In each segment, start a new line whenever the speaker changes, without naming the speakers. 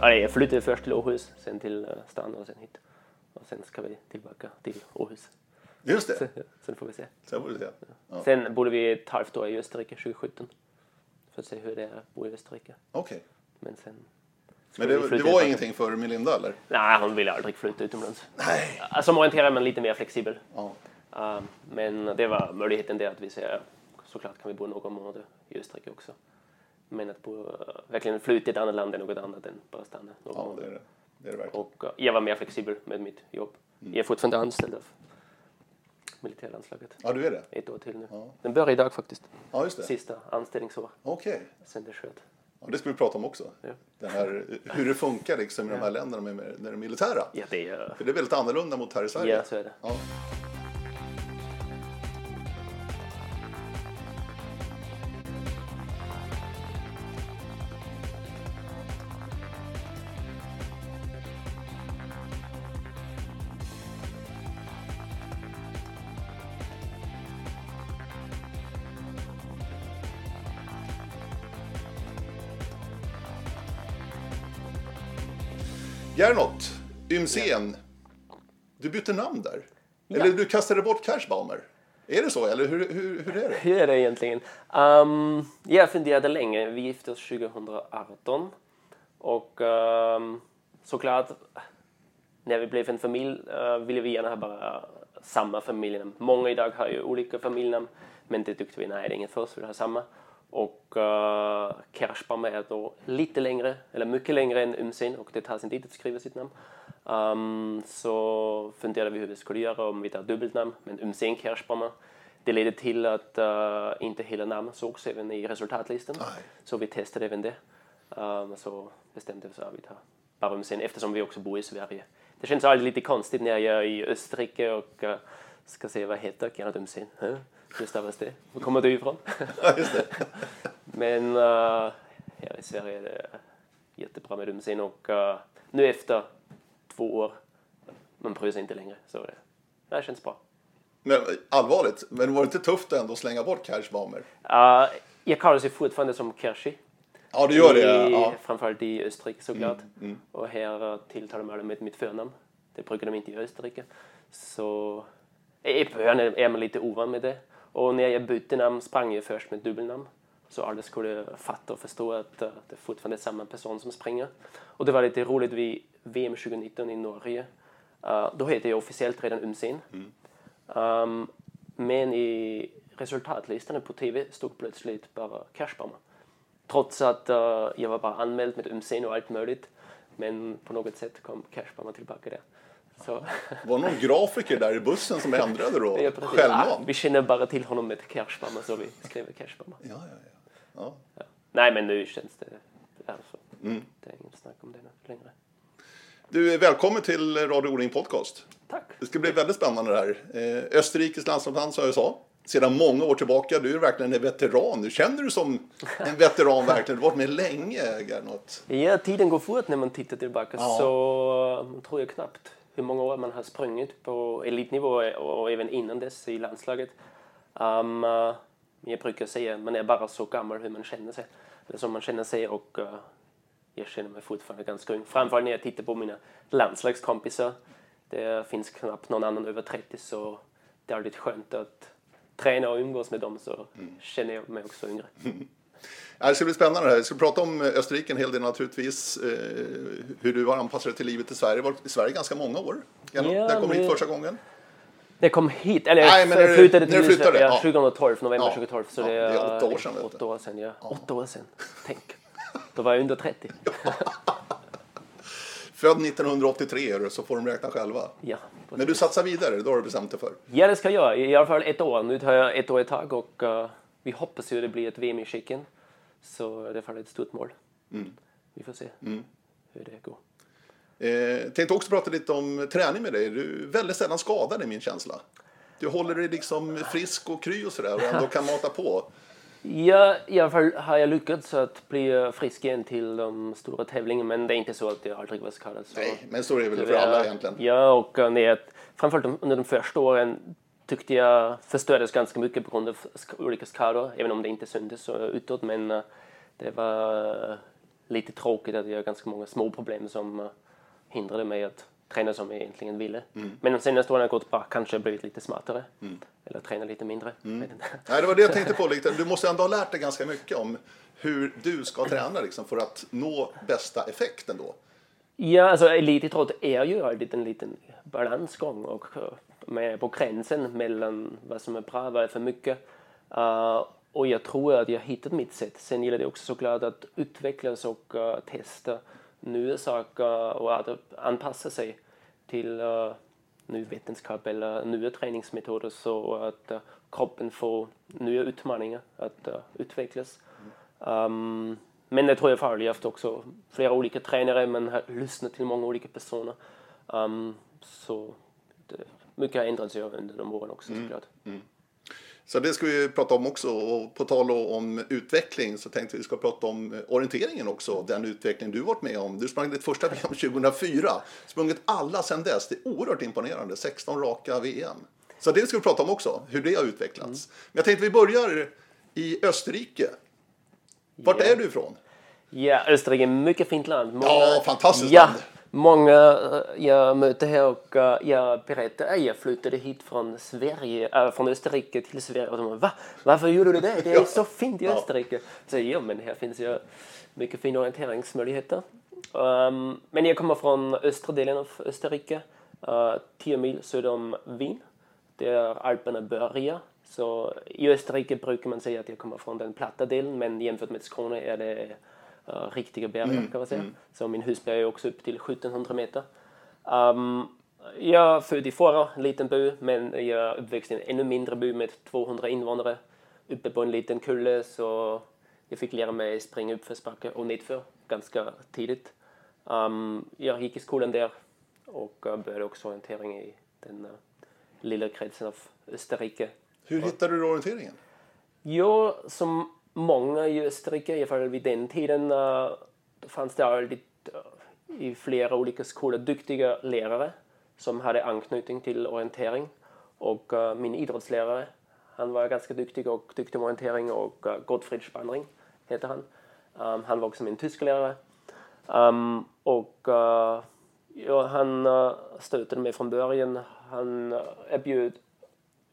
Ja, jag flyttade först till Åhus, sen till eh, stan och sen hit. Och sen ska vi tillbaka till Åhus.
Just det,
Sen får vi se.
sen får vi se. Ja.
Sen bodde vi ett halvt år i Österrike 2017. För att se hur det är att bo i Österrike.
Okej.
Men sen...
Men det, det var ingenting för Melinda eller?
Nej, hon ville aldrig flytta utomlands.
Nej.
Som orienterad men lite mer flexibel.
Ja.
Uh, men det var möjligheten där att vi säger såklart kan vi bo några månader i Österrike också. Men att bo, uh, verkligen flytta till ett annat land är något annat än bara stanna några
ja, det är det. Det är det verkligen.
Och uh, jag var mer flexibel med mitt jobb. Jag är fortfarande anställd av militärlandslaget.
Ja, du är det?
Ett år till nu.
Ja.
Den börjar idag faktiskt.
Ja, just det.
Sista anställningsår.
Okej.
Sen det sköt.
Ja, det ska vi prata om också.
Ja.
Den här, hur det funkar liksom i de här länderna med, med, med det militära.
Ja, det är...
För det är väldigt annorlunda mot här i Sverige.
Ja, så är det.
Ja. Ymsen. Du bytte namn där. Eller du kastade bort Cashbaumer. Är det så eller hur, hur, hur är det?
Hur är det egentligen? Um, jag funderade länge. Vi gifte oss 2018. Och um, såklart, när vi blev en familj uh, ville vi gärna ha bara samma familjenamn. Många idag har ju olika familjenamn, men det tyckte vi, nej det är inget för oss, vi vill ha samma. Och uh, Kershbaum är då lite längre, eller mycket längre än Umsen och det tar sin tid att skriva sitt namn. Um, så funderade vi hur vi skulle göra om vi tar dubbelnamn, men Umsen Kershbaumer. Det ledde till att uh, inte hela namn sågs även i resultatlistan.
Nej.
Så vi testade även det. Um, så bestämde vi oss att vi tar bara Umsen eftersom vi också bor i Sverige. Det känns alltid lite konstigt när jag är i Österrike och uh, ska se vad heter Gernot Umsen. Huh? Hur stavas det? Var kommer du ifrån?
Ja.
Men uh, här i Sverige är det jättebra med Umsen och uh, nu efter två år, man bryr sig inte längre. Så det, det känns bra.
Men allvarligt, men var det inte tufft ändå att slänga bort Cashbaumer?
Uh, jag kallar sig fortfarande som Kershi.
Ja, du gör det.
I,
Ja.
Framförallt i Österrike såklart. Och här tilltalar man med mitt förnamn. Det brukar de inte i Österrike. Så i början är man lite ovan med det. Och när jag bytte namn sprang jag först med dubbelnamn. Så alla skulle fatta och förstå att uh, det fortfarande är samma person som springer. Och det var lite roligt vid VM 2019 i Norge. Uh, då hette jag officiellt redan Umsen. Um, men i resultatlistan på TV stod plötsligt bara Cashbaumer. Trots att uh, jag var bara anmäld med Umsen och allt möjligt. Men på något sätt kom Cashbaumer tillbaka där. Så,
Var någon grafiker där i bussen som ändrade då?
ja. Ah, vi känner bara till honom med Cashbaumer så vi skrev Cashbaumer.
Ja, ja, ja. ja.
Ja. Nej men nu känns det... Alltså,
Mm.
Det är inget snack om det längre.
Du är välkommen till Radio O-ring Podcast.
Tack!
Det ska bli väldigt spännande det här. Eh, Österrikes landslagsman som jag sa. Sedan många år tillbaka. Du är verkligen en veteran. Du känner du som en veteran verkligen. Du har varit med länge, Gernot.
Ja, tiden går fort när man tittar tillbaka.
Ja.
Så man tror jag knappt hur många år man har sprungit på elitnivå och även innan dess i landslaget. Um, uh, jag brukar säga att man är bara så gammal hur man känner sig. Eller som man känner sig och uh, jag känner mig fortfarande ganska ung. Framförallt när jag tittar på mina landslagskompisar. Det finns knappt någon annan över 30 så det är alltid skönt att träna och umgås med dem så känner jag mig också yngre.
Det ska bli spännande det här. Vi ska prata om Österrike en hel del naturligtvis. Eh, hur du har anpassat dig till livet i Sverige. Varit i Sverige ganska många år.
Ja,
När kom du hit första gången?
Jag kom hit, eller
Nej, men
jag
du-
flyttade till
du flyttade,
ja,
ja.
2012, november
Ja.
2012. Så
Ja,
det,
är åtta år sedan, du.
Åtta år sedan, ja. Åtta år sedan. Tänk. Då var jag under 30.
Född 1983 är du, så får de räkna själva.
Ja,
Men du satsar vidare, då har du bestämt dig för.
ja, det ska jag. I alla fall ett år. Nu tar jag ett år i tag och eh, vi hoppas ju det blir ett VM i Tjeckien. Så det är ett stort mål. Vi får se hur det går.
Eh, tänkte också prata lite om träning med dig. Du är väldigt sällan skadad i min känsla. Du håller dig liksom frisk och kry och sådär och ändå kan mata på.
Ja, i alla fall har jag lyckats att bli eh, frisk igen till de stora tävlingarna. Men det är inte så att jag aldrig var skadad. Så.
Nej, men så är det väl för alla egentligen.
Ja, och eh, när jag, framförallt under de första åren tyckte jag förstördes ganska mycket på grund av olika skador, även om det inte syntes utåt. Men eh, det var lite tråkigt att jag har ganska många små problem som hindrade mig att träna som jag egentligen ville. Mm. Men de senaste åren har jag gått bra, kanske blivit lite smartare. Mm. Eller träna lite mindre. Mm.
Nej, det var det jag tänkte på lite. Du måste ändå ha lärt dig ganska mycket om hur du ska träna liksom, för att nå bästa effekten då.
Ja, alltså elitidrott är ju alltid en liten balansgång och med på gränsen mellan vad som är bra och vad är för mycket. Uh, och jag tror att jag hittat mitt sätt. Sen gäller det också såklart att utvecklas och uh, testa nya saker och anpassa sig till uh, ny vetenskap eller nya träningsmetoder så att uh, kroppen får nya utmaningar att uh, utvecklas. Um, men det tror jag haft också flera olika tränare, man har lyssnat till många olika personer. Um, så det, mycket har ändrats under de åren också mm. såklart. Mm.
Så det ska vi prata om också. Och på tal om utveckling så tänkte vi ska prata om orienteringen också. Den utveckling du varit med om. Du sprang ditt första VM 2004. Sprungit alla sedan dess. Det är oerhört imponerande. 16 raka VM. Så det ska vi prata om också. Hur det har utvecklats. Mm. Men jag tänkte vi börjar i Österrike. Vart yeah. är du ifrån?
Ja, Österrike är mycket fint land.
Många... Ja, fantastiskt ja. land
många eh, jag möter här och uh, jag berättar att jag flyttade hit från Sverige, uh, från Österrike till Sverige och de bara, Va? Varför gjorde du det? Det är så fint i Österrike. Så ja, men här finns ju mycket fina orienteringsmöjligheter. Um, men jag kommer från östra delen av Österrike, uh, 10 mil söder om Wien, där Alperna börjar. Så i Österrike brukar man säga att jag kommer från den platta delen, men jämfört med Skåne är det uh, riktiga berg mm. kan man säga. Mm. Så min husberg är också upp till 1700 meter. Um, jag är född i Fårö, en liten by, men jag är uppväxt i en ännu mindre by med 200 invånare uppe på en liten kulle så jag fick lära mig springa uppförsbacke och nedför ganska tidigt. Um, jag gick i skolan där och började också orientering i den uh, lilla kretsen av Österrike.
Hur hittade du orienteringen?
Jo, som många i Österrike, i alla fall vid den tiden, eh, då fanns det alltid eh, i flera olika skolor duktiga lärare som hade anknytning till orientering. Och eh, min idrottslärare, han var ganska duktig och duktig med orientering och Gottfried Spannring heter han. Um, han var också min tysklärare. Um, och ja, han stötte stöttade mig från början. Han erbjöd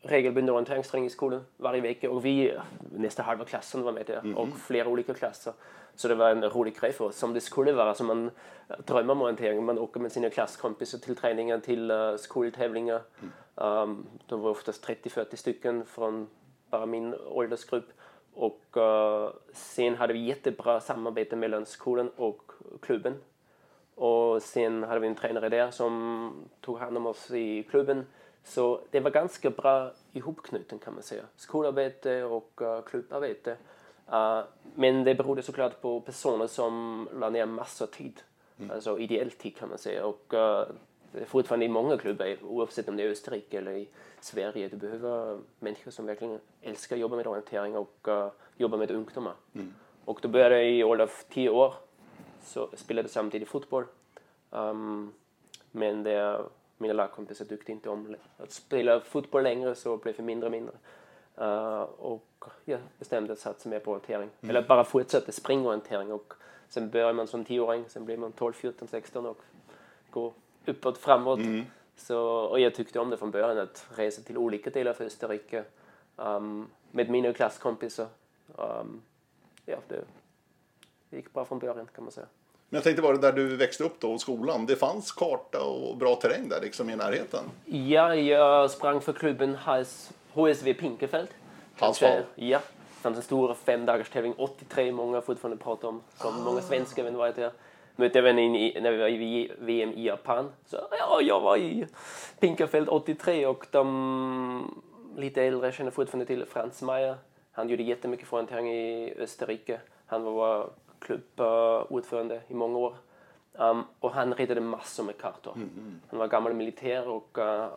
regelbunden orienteringsträning i skolan varje vecka och vi, nästan halva klassen var med där mm. och flera olika klasser. Så det var en rolig grej för oss, som det skulle vara. Så man drömmer om orientering, man åker med sina klasskompisar till träningar, till uh, skoltävlingar. Mm. Um, de var oftast 30-40 stycken från bara min åldersgrupp. Och uh, sen hade vi jättebra samarbete mellan skolan och klubben. Och sen hade vi en tränare där som tog hand om oss i klubben så det var ganska bra ihopknuten kan man säga. Skolarbete och uh, klubbarbete. Uh, men det berodde såklart på personer som la ner massor tid. Mm. Alltså ideell tid kan man säga. Och uh, det är fortfarande i många klubbar, oavsett om det är Österrike eller i Sverige. Du behöver människor som verkligen älskar att jobba med orientering och uh, jobba med ungdomar. Mm. Och då började jag i ålder av tio år. Så spelade samtidigt fotboll. Um, men det mina lagkompisar tyckte inte om att spela fotboll längre så blev det mindre och mindre. Uh, och jag bestämde att satsa mer på orientering. Mm. Eller bara fortsätta springorientering och sen börjar man som tioåring, sen blir man 12, 14, 16 och går uppåt, framåt. Mm. Så, och jag tyckte om det från början att resa till olika delar av Österrike um, med mina klasskompisar. Um, ja, det gick bra från början kan man säga.
Men jag tänkte bara där du växte upp då, skolan. Det fanns karta och bra terräng där liksom i närheten?
Ja, jag sprang för klubben HS, HSV Pinkefeld.
Halsvall?
Ja. Det fanns en stor femdagarstävling 83, många fortfarande pratar om. Som ah. många svenskar vet vad det är. Mötte även in när vi var i VM i Japan. Så ja, jag var i Pinkefeld 83 och de lite äldre känner fortfarande till Frans Meyer. Han gjorde jättemycket för orientering i Österrike. Han var klubbordförande i många år. Um, och han ritade massor med kartor. Mm, mm. Han var gammal militär och uh,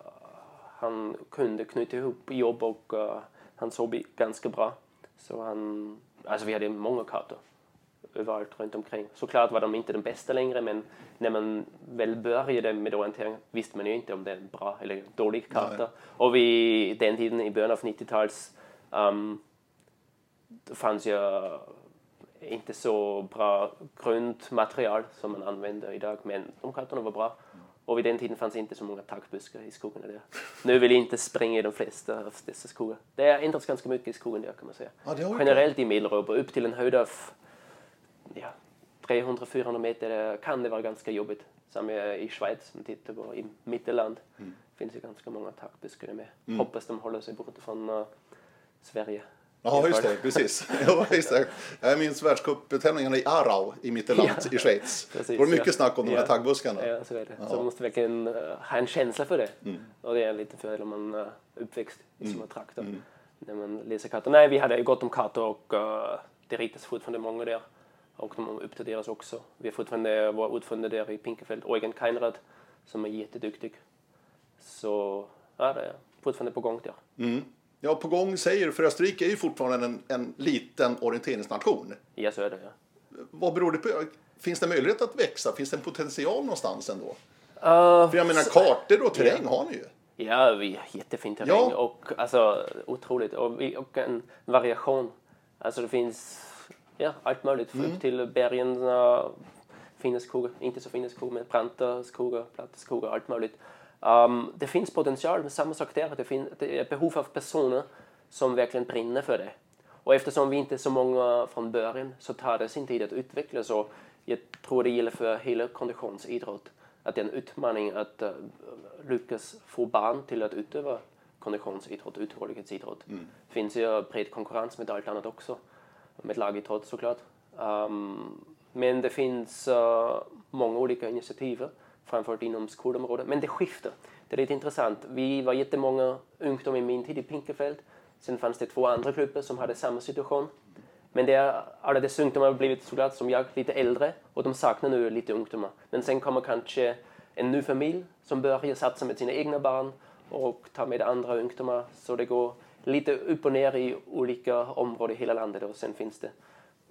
han kunde knyta ihop jobb och uh, hans hobby ganska bra. Så han, alltså vi hade många kartor överallt runt omkring. Såklart var de inte de bästa längre men när man väl började med orientering visste man ju inte om det är en bra eller dålig karta. Nej. Och vid den tiden i början av 90-tals um, fanns ju inte så bra grundmaterial som man använder idag, men de kartorna var bra. Och vid den tiden fanns inte så många tackbuskar i skogarna där. Nu vill jag inte springa i de flesta av dessa skogar. Det har ändrats ganska mycket i skogen där kan man säga.
Ja,
Generellt i Medeleuropa, upp till en höjd av ja, 300-400 meter kan det vara ganska jobbigt. Samma i Schweiz, som tittar på i Mittelland,
Mm.
finns det ganska många tackbuskar med. Hoppas de håller sig borta från uh, Sverige.
Ja, just det. Precis. Ja, just det. Jag minns världscuptävlingarna i Arau i Mittelland
Ja,
i Schweiz.
precis,
det var mycket
ja.
snack om de här
Ja.
taggbuskarna.
Ja, så är det. Så man måste verkligen uh, ha en känsla för det.
Mm.
Och det är en liten fördel om man är uppväxt i sådana trakter. När man läser kartor. Nej, vi hade gott om kartor och uh, det ritas fortfarande många där. Och de uppdateras också. Vi har fortfarande vår ordförande där i Pinkefeld, Eugen Keinrad, som är jätteduktig. Så ja, det är fortfarande på gång där.
Mm. Ja, på gång säger för Österrike är ju fortfarande en, en liten orienteringsnation.
Ja, så är det ja.
Vad beror det på? Finns det möjlighet att växa? Finns det en potential någonstans ändå?
Uh,
För jag menar, kartor och terräng har ni ju.
Ja, vi har jättefin terräng
Ja.
och alltså otroligt. Och, vi, och en variation. Alltså det finns ja, allt möjligt. Upp till bergen, fina skogar, inte så fina skogar, men branta skogar, platta skogar, allt möjligt. Um, det finns potential, men samma sak där. Det, fin- det är behov av personer som verkligen brinner för det. Och eftersom vi inte är så många från början så tar det sin tid att utvecklas. Och jag tror det gäller för hela konditionsidrott att det är en utmaning att uh, lyckas få barn till att utöva konditionsidrott, uthållighetsidrott. Det finns ju bred konkurrens med allt annat också, med lagidrott såklart. Um, men det finns uh, många olika initiativ, framförallt inom skolområdet. Men det skiftar. Det är lite intressant. Vi var jättemånga ungdomar i min tid i Pinkefeld. Sen fanns det två andra grupper som hade samma situation. Men det är, alla dessa ungdomar har blivit såklart som jag lite äldre och de saknar nu lite ungdomar. Men sen kommer kanske en ny familj som börjar satsa med sina egna barn och ta med andra ungdomar. Så det går lite upp och ner i olika områden i hela landet och sen finns det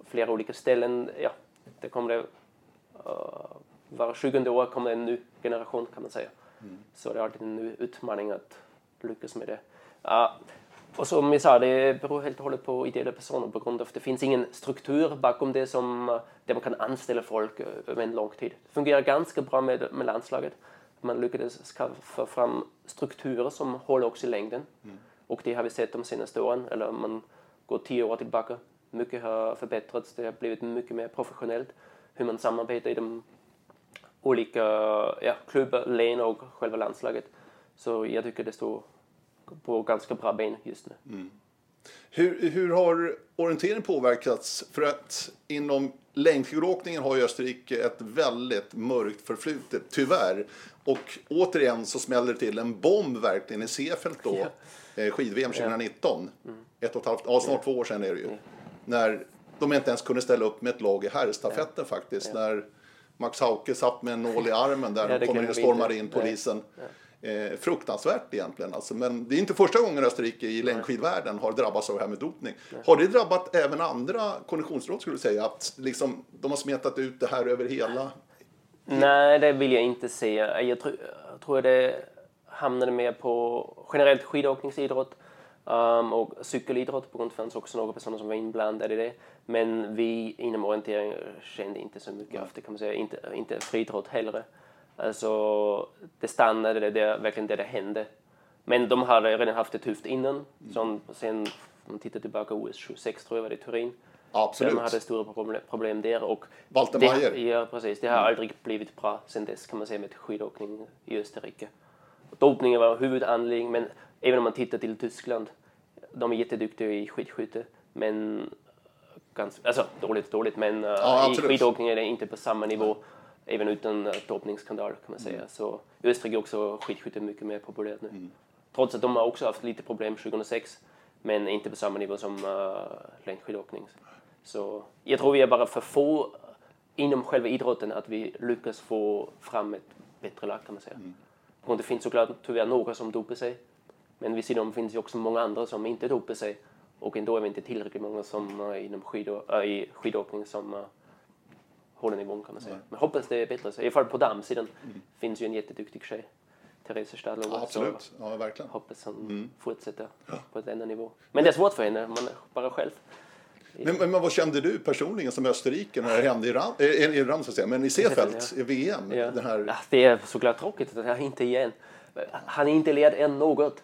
flera olika ställen. Ja, det kommer det, uh, var 20 år kommer en ny generation kan man säga. Så det är alltid en ny utmaning att lyckas med det. Ja, och som jag sa, det beror helt och hållet på ideella personer på grund av att det finns ingen struktur bakom det som, där man kan anställa folk över en lång tid. Det fungerar ganska bra med, med landslaget. Man lyckades skaffa fram strukturer som håller också i längden. Och det har vi sett de senaste åren, eller om man går tio år tillbaka. Mycket har förbättrats, det har blivit mycket mer professionellt. Hur man samarbetar i de olika ja, klubbar, län och själva landslaget. Så jag tycker det står på ganska bra ben just nu.
Hur, hur har orientering påverkats? För att inom längdskidåkningen har ju Österrike ett väldigt mörkt förflutet, tyvärr. Och återigen så smäller det till en bomb verkligen i Seefeld då, eh, skid-VM 2019. Ett och ett halvt, ja snart två år sedan är det ju. När de inte ens kunde ställa upp med ett lag i herrstafetten faktiskt. När Max Hauke satt med en nål i armen där
Ja,
och
det
kom in och
inte.
in polisen. Eh, fruktansvärt egentligen. Alltså, men det är inte första gången Österrike i längdskidvärlden har drabbats av det här med dopning. Har det drabbat även andra konditionsidrott skulle du säga? Att liksom, de har smetat ut det här över hela...
Nej, det vill jag inte säga. Jag, tror- jag tror det hamnade mer på generellt skidåkningsidrott um, och cykelidrott. På grund av att det fanns också några personer som var inblandade i det. Men vi inom orientering kände inte så mycket av det kan man säga. Inte, inte friidrott heller. Alltså, det stannade, det, det är verkligen det det hände. Men de hade redan haft det tufft innan. Som sen, om man tittar tillbaka, OS 26 tror jag var det i Turin.
Absolut.
De hade stora problem, problem där. Och
Walter
det,
Mayer.
Ja, precis. Det har aldrig blivit bra sen dess kan man säga med skidåkning i Österrike. Dopningen var huvudanledning, men även om man tittar till Tyskland, de är jätteduktiga i skidskytte, men ganska, alltså dåligt dåligt, men uh, i
absolut.
skidåkning är det inte på samma nivå, även utan uh, dopningsskandal kan man säga. Så i Österrike är också skidskytte mycket mer populärt nu. Trots att de har också haft lite problem 2006, men inte på samma nivå som uh, längdskidåkning. Så jag tror vi är bara för få inom själva idrotten att vi lyckas få fram ett bättre lag kan man säga. Och det finns såklart tyvärr några som dopar sig. Men vid sidan om finns det också många andra som inte dopar sig. Och ändå är vi inte tillräckligt många som inom skidå, äh, i skidåkning som uh, håller nivån kan man säga. Men hoppas det är bättre. I alla fall på damsidan finns ju en jätteduktig tjej. Therese Stadler.
Ja, absolut. Ja, verkligen.
Hoppas hon fortsätter på denna nivå. Men det är svårt för henne, man är bara själv.
Men, men, vad kände du personligen som Österrike när det hände i Ram, äh, i Ram så att säga, men i Seefeld ja. i VM?
Ja. Den här... Ja, det är såklart tråkigt att det inte igen. Han är inte led än något.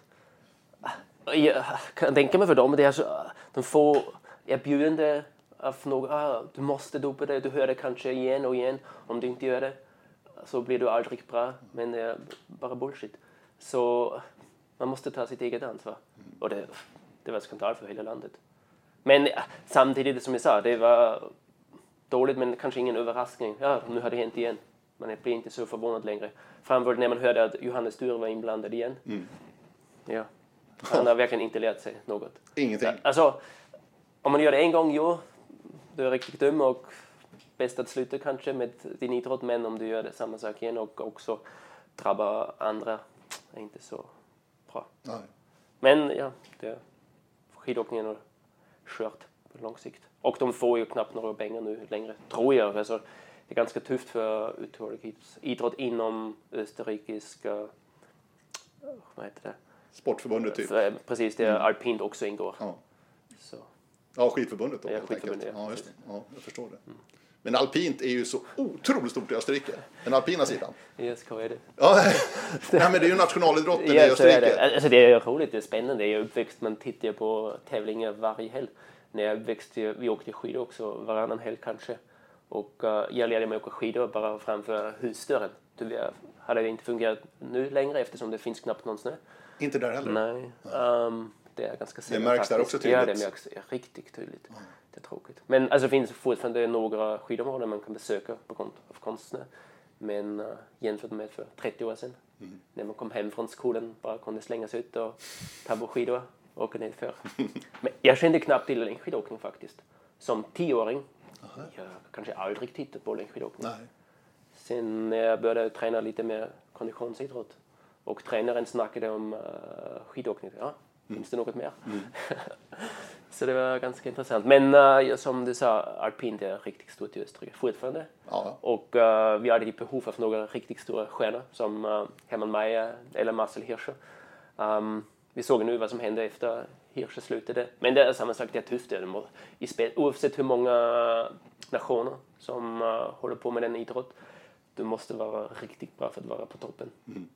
Jag kan tänka mig för dem, det är så, de får erbjudande av några, du måste dopa dig, du hör det kanske igen och igen. Om du inte gör det så blir du aldrig bra, men det är bara bullshit. Så man måste ta sitt eget ansvar. Och det, det var skandal för hela landet. Men samtidigt, som jag sa, det var dåligt men kanske ingen överraskning. Ja, nu har det hänt igen. Man blir inte så förvånad längre. Framförallt när man hörde att Johannes Sture var inblandad igen. Mm. Ja. Han har verkligen inte lärt sig något.
Ingenting?
Alltså, om man gör det en gång, jo, du är riktigt dum och bäst att sluta kanske med din idrott. Men om du gör det samma sak igen och också drabbar andra, är inte så bra. Nej. Men ja, det, skidåkningen är kört på lång sikt. Och de får ju knappt några pengar nu längre, tror jag. Alltså, det är ganska tufft för uthållig idrott inom österrikiska, vad heter det?
Sportförbundet typ?
För, precis, det är mm. alpint också ingår.
Ja. Så. Ja, skidförbundet då.
Ja, skidförbundet,
ja. Ja, just det. ja, jag förstår det. Mm. Men alpint är ju så otroligt stort i Österrike. Den alpina sidan.
Yes, är det?
Ja, nej, men det är ju nationalidrotten yes, i Österrike.
Det. Alltså, det är roligt, det är spännande. Jag är uppväxt, man tittar på tävlingar varje helg. När jag växte, vi åkte skidor också varannan helg kanske. Och uh, jag lärde mig åka skidor bara framför husdörren. Det hade inte fungerat nu längre eftersom det finns knappt någon snö.
Inte där heller?
Nej. Um, det är ganska
sällan. Det märks faktiskt. där också tydligt?
Ja, det märks riktigt tydligt. Mm. Det är tråkigt. Men alltså, det finns fortfarande några skidområden man kan besöka på grund av konstsnö. Men uh, jämfört med för 30 år sedan, mm. när man kom hem från skolan bara kunde slänga sig ut och ta på skidor och åka nedför. Men jag kände knappt till längdskidåkning faktiskt. Som tioåring. Aha. Jag kanske aldrig tittat på längdskidåkning. Nej. Sen när jag började träna lite mer konditionsidrott och tränaren snackade om uh, skidåkning. Ja, finns mm. det något mer? Mm. så det var ganska intressant. Men uh, som du sa, alpint är riktigt stort i Österrike fortfarande. Ja. Och uh, vi hade behov av några riktigt stora stjärnor som uh, Hermann Mayer eller Marcel Hirscher. Um, vi såg nu vad som hände efter Hirscher slutade. Men det är samma sak, det är tufft. I spel, oavsett hur många nationer som håller på med den idrott. Du måste vara riktigt bra för att vara på toppen. Mm.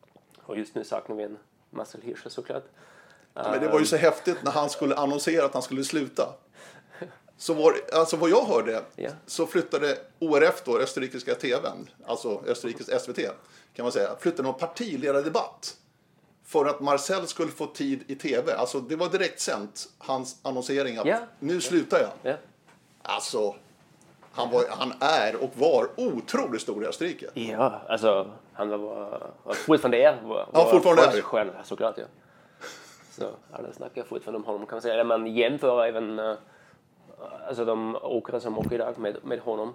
Och just nu saknar vi en Marcel Hirscher såklart.
Ja, men det var ju så häftigt när han skulle annonsera att han skulle sluta. Så var, alltså vad jag hörde yeah. så flyttade ORF, då, österrikiska TVn, alltså Österrikes SVT, kan man säga, flyttade någon partiledardebatt för att Marcel skulle få tid i TV. Alltså det var direkt sänt, hans annonsering att yeah. nu slutar jag. Yeah. Alltså, han, var, han är och var otroligt stor i Österrike.
Ja, alltså han var, var fortfarande är. Var,
ja, fortfarande är.
Stjärna, såklart ja. Så alla snackar fortfarande om honom kan man säga. Man jämför även uh, alltså de åkare som åker idag med, med honom.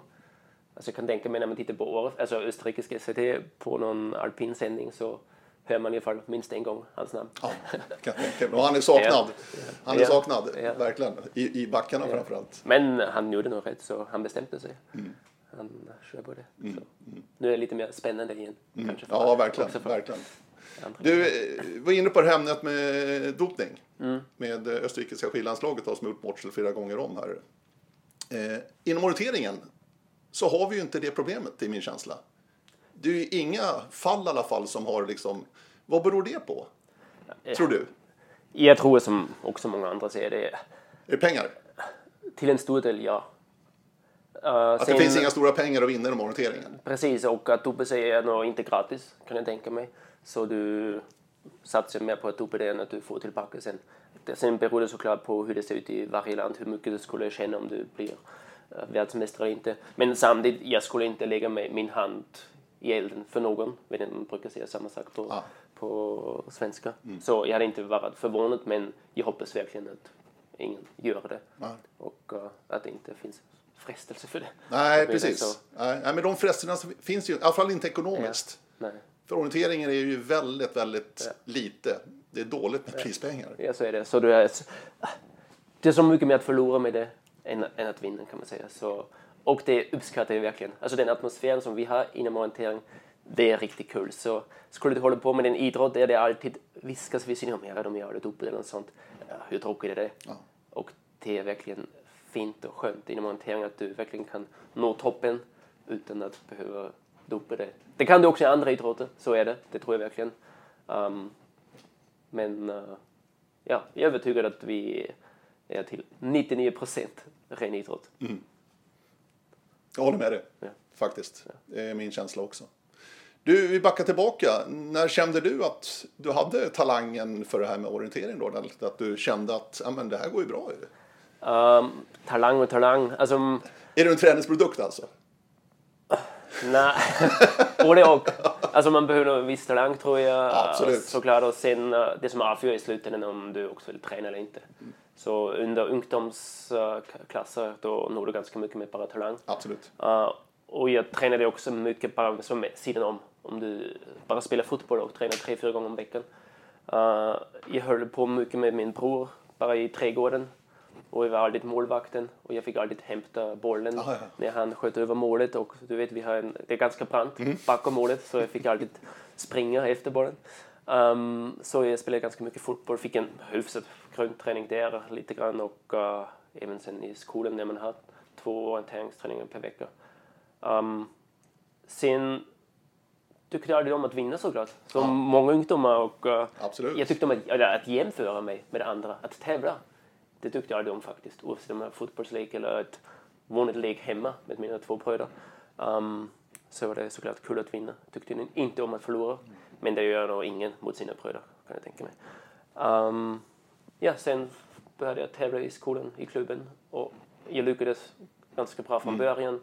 Alltså jag kan tänka mig när man tittar på året, alltså österrikiska SVT på någon alpinsändning så hör man i alla fall minst en gång hans namn.
Ja, kan tänka Och han är saknad. Han är saknad, verkligen. I, i backarna ja. framförallt.
Men han gjorde nog rätt så han bestämde sig. Mm. Han kör på det. Mm. Mm. Nu är det lite mer spännande igen.
Mm. Kanske ja, verkligen. verkligen. Du eh, var inne på det här ämnet med dopning. Mm. Med österrikiska skidlandslaget som gjort bort sig flera gånger om här. Eh, inom orienteringen så har vi ju inte det problemet i min känsla. Det är ju inga fall i alla fall som har liksom... Vad beror det på? Tror du?
Jag tror som också många andra säger det. Är
det pengar?
Till en stor del, ja.
Uh, att sen, det finns inga stora pengar att vinna inom orienteringen?
Precis, och att sig är nog inte gratis, kan jag tänka mig. Så du satsar mer på att dig än att du får tillbaka sen. Sen beror det såklart på hur det ser ut i varje land, hur mycket du skulle känna om du blir uh, världsmästare eller inte. Men samtidigt, jag skulle inte lägga min hand i elden för någon. Man brukar säga samma sak på, ah. på svenska. Mm. Så jag hade inte varit förvånad men jag hoppas verkligen att ingen gör det. Ah. Och uh, att det inte finns frestelse för det.
Nej, precis. Nej, men de frestelserna finns ju, i alla fall inte ekonomiskt. Ja. Nej. För orienteringen är ju väldigt, väldigt ja. lite. Det är dåligt med ja. prispengar.
Ja, så är det. Så du är, det är så mycket mer att förlora med det än, än att vinna kan man säga. Så, och det uppskattar jag verkligen. Alltså den atmosfären som vi har inom orientering, det är riktigt kul. Så skulle du hålla på med en idrott där det alltid viskas vid sidan om, ja de gör det dopet eller något sånt. Ja, hur tråkigt är det? Ja. Och det är verkligen fint och skönt inom orientering att du verkligen kan nå toppen utan att behöva dopa det. Det kan du också i andra idrotter, så är det. Det tror jag verkligen. Um, men uh, ja, jag är övertygad att vi är till 99 procent ren idrott. Mm.
Jag håller med dig, ja. faktiskt. Det är min känsla också. Du, vi backar tillbaka. När kände du att du hade talangen för det här med orientering? Då? Att du kände att ja, men det här går ju bra?
Um, talang och talang. Alltså,
är du en träningsprodukt alltså?
Nej, både och. Alltså man behöver en viss talang tror jag.
Absolut.
Såklart. Och sen eh, det som avgör i slutändan om du också vill träna eller inte. Så under ungdomsklasser då når du ganska mycket med bara talang.
Absolut.
Uh, och jag tränade också mycket bara som sidan om. Om du bara spelar fotboll och tränar tre, fyra gånger om veckan. Uh, jag höll på mycket med min bror, bara i trädgården. Och jag var alltid målvakten och jag fick alltid hämta bollen Aha, ja. när han sköt över målet. Och du vet, vi har en, det är ganska brant mm. bakom målet så jag fick alltid springa efter bollen. Um, så jag spelade ganska mycket fotboll, fick en hyfsad grundträning där lite grann och uh, även sen i skolan när man har två orienteringsträningar per vecka. Um, sen tyckte jag aldrig om att vinna såklart, som ja. många ungdomar. Och, uh, jag tyckte om att, eller, att jämföra mig med andra, att tävla. Det tyckte jag aldrig om faktiskt, oavsett om det var fotbollslek eller ett vanligt lek hemma med mina två bröder. Um, så var det såklart kul att vinna. Tyckte inte om att förlora. Men det gör nog ingen mot sina bröder, kan jag tänka mig. Um, ja, sen började jag tävla i skolan, i klubben. Och jag lyckades ganska bra från mm. början.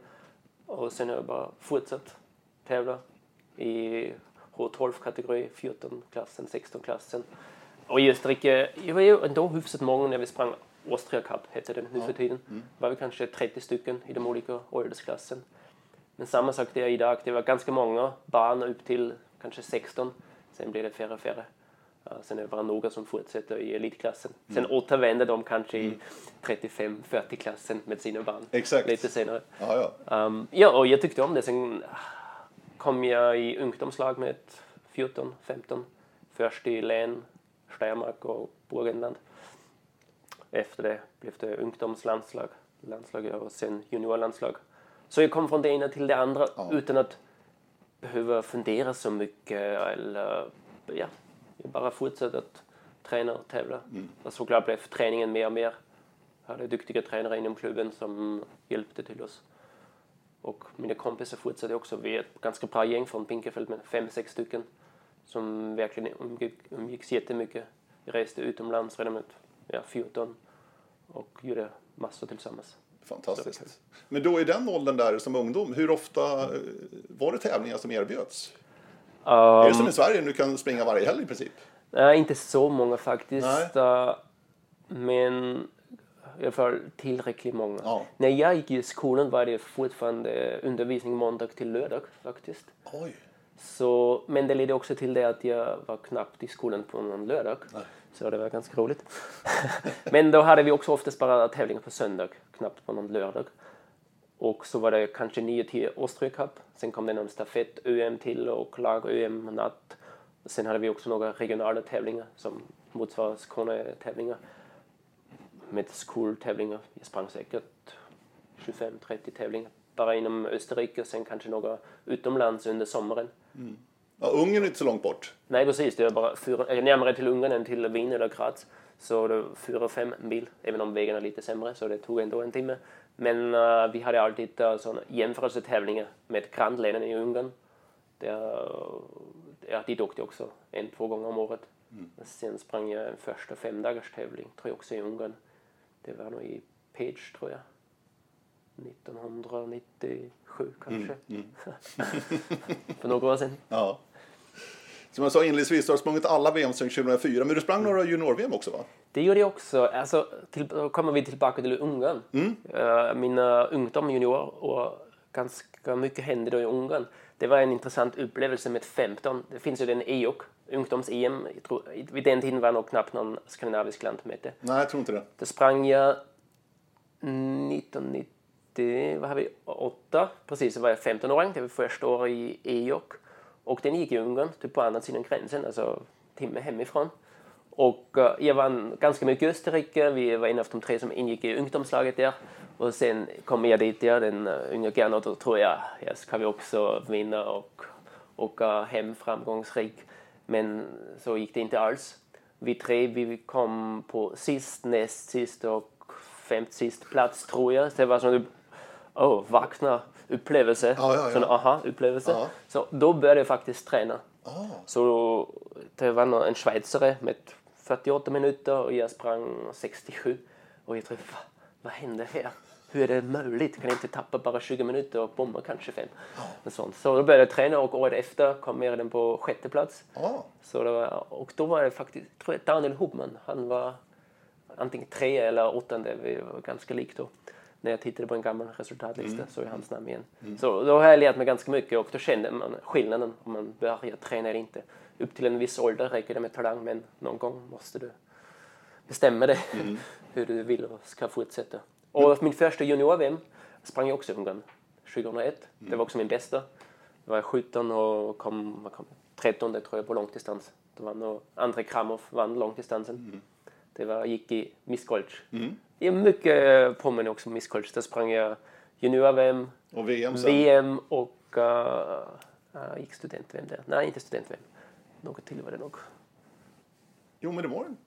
Och sen har jag bara fortsatt tävla i H12-kategori, 14-klassen, 16-klassen. Och i Österrike, jag var ju ändå hyfsat många när vi sprang Austria Cup, hette den nu för tiden. Mm. var vi kanske 30 stycken i de olika åldersklassen. Men samma sak där idag, det var ganska många barn upp till kanske 16. Sen blir det färre och färre. Sen är det bara några som fortsätter i elitklassen. Sen mm. återvänder de kanske i 35-40-klassen med sina barn
Exakt.
lite senare.
Ja,
ja. Um, ja, och jag tyckte om det. Sen kom jag i ungdomslag med 14-15. Först i län, Steiermark och Burgenland. Efter det blev det ungdomslandslag landslag och sen juniorlandslag. Så jag kom från det ena till det andra ja. utan att behöva fundera så mycket eller ja, bara fortsatte att träna och tävla. Mm. Och såklart blev träningen mer och mer. Jag hade duktiga tränare inom klubben som hjälpte till oss. Och mina kompisar fortsatte också. Vi är ett ganska bra gäng från Pinkefeld med fem, sex stycken som verkligen umgick, umgicks jättemycket. Vi reste utomlands redan med ja, 14 och gjorde massor tillsammans.
Fantastiskt. Men då i den åldern där som ungdom, hur ofta var det tävlingar som erbjöds? Um, är det som i Sverige, du kan springa varje helg i princip?
Nej, inte så många faktiskt. Uh, men i alla fall tillräckligt många. Ja. När jag gick i skolan var det fortfarande undervisning måndag till lördag faktiskt.
Oj.
Så, men det ledde också till det att jag var knappt i skolan på någon lördag. Nej. Så det var ganska roligt. men då hade vi också oftast bara tävlingar på söndag, knappt på någon lördag. Och så var det kanske 9-10 Austria Cup. Sen kom det någon stafett-UM till och lag-UM natt. Sen hade vi också några regionala tävlingar som motsvarar Skåne-tävlingar. Med skoltävlingar. Jag sprang säkert 25-30 tävlingar bara inom Österrike och sen kanske några utomlands under sommaren.
Mm. Ja, Ungern är inte så långt bort.
Nej, precis. Det är bara fyra, närmare till Ungern än till Wien eller Graz. Så det är fyra, fem mil, även om vägen är lite sämre, så det tog ändå en timme. Men uh, vi hade alltid uh, jämförelsetävlingar med grannlänen i Ungern. Där, dit åkte jag också en, två gånger om året. Mm. Sen sprang jag en första femdagars tävling, tror jag också i Ungern. Det var nog i Page, tror jag. 1997 kanske. Mm, mm. För några år sedan.
Ja. Som jag sa inledningsvis, du har sprungit alla VM sedan 2004, men du sprang några junior-VM också va?
Det gjorde jag också. Alltså, till, då kommer vi tillbaka till Ungern. Mm. Uh, mina ungdom, junior och ganska mycket hände då i Ungern. Det var en intressant upplevelse med 15. Det finns ju den EOK, ungdoms-EM. Vid den tiden var nog knappt någon skandinavisk land med det.
Nej, jag tror inte det.
Då sprang jag 1990, vad har vi, 8, precis, så var jag 15-åring. Det var första året i EOK. Och den gick i Ungern, typ på andra sidan gränsen, alltså timme hemifrån. Och eh, jag vann ganska mycket i Österrike. Vi var en av de tre som ingick i ungdomslaget där. Och sen kom jag dit, ja, den eh, yngre unga och då tror jag, jag ska vi också vinna och åka hem framgångsrik. Men så gick det inte alls. Vi tre, vi kom på sist, näst sist och femte sist plats tror jag. Så det var som oh, vakna upplevelse.
Ja, ja, ja.
Sån aha-upplevelse.
Ja.
Så då började jag faktiskt träna.
Ah,
Så det var nå- en schweizare med 48 minuter och jag sprang 67. Och jag tänkte, Va, vad hände här? Hur är det möjligt? Kan jag inte tappa bara 20 minuter och bomma kanske fem? Och sånt. Så då började jag träna och året efter kom jag den på sjätte plats.
ah.
Så var, och då var det faktiskt, tror jag Daniel Hubman, han var antingen tre eller åttonde, vi var ganska lik då. När jag tittade på en gammal resultatlista så är hans namn igen. Så då har jag lärt mig ganska mycket och då kände man skillnaden om man börjar träna eller inte. Upp till en viss ålder räcker det med talang men någon gång måste du bestämma dig hur du vill och ska fortsätta. Och min första junior-VM sprang jag också Ungern 2001. Det var också min bästa. Då var jag 17 och kom, kom 13 tror jag på långdistans. Det var nog Andrei Kramov vann långdistansen. Det var, gick i Miskolc. Jag är mycket påminner också om Miskolc. Där sprang jag junior-VM,
Och VM sen?
VM och uh, gick student-VM där. Nej, inte student-VM. Något till var det nog.
Jo, men det var den.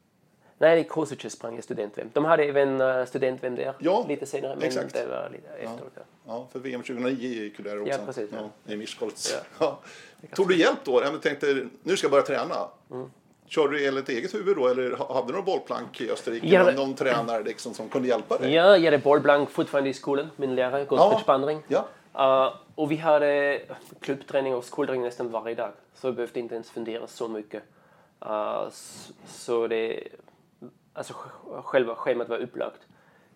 Nej, i Kosice sprang jag student-VM. De hade även uh, student-VM där
Ja,
lite senare, men
exakt.
det var lite efteråt. Ja.
Ja, för VM 2009 gick ju där också.
Ja, precis, ja.
I Miskolc.
Ja.
Ja. Tog du hjälp då? Jag tänkte, nu ska jag börja träna.
Mm.
Körde du enligt eget huvud då eller ha- hade du någon bollplank i Österrike?
Ja,
någon, någon tränare liksom som kunde hjälpa dig?
Ja, jag hade bollblank fortfarande i skolan. Min lärare, Gottfried Spandring.
Ja.
Uh, och vi hade klubbträning och skolträning nästan varje dag. Så jag behövde inte ens fundera så mycket. Uh, så det... Alltså sj- själva schemat var upplagt.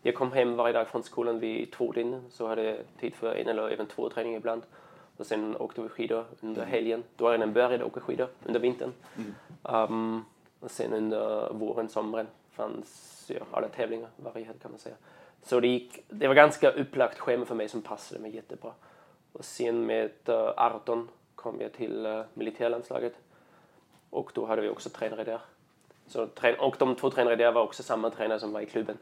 Jag kom hem varje dag från skolan vid tvåtiden. Så hade jag tid för en eller även två träningar ibland. Och sen åkte vi skidor under helgen. Då hade jag redan börjat åka skidor under vintern. Um, och sen under våren, sommaren fanns ja, alla tävlingar varje helg kan man säga. Så det, gick, det var ganska upplagt schema för mig som passade mig jättebra. Och sen med uh, 18 kom jag till uh, militärlandslaget. Och då hade vi också tränare där. Så, och de två tränare där var också samma tränare som var i klubben.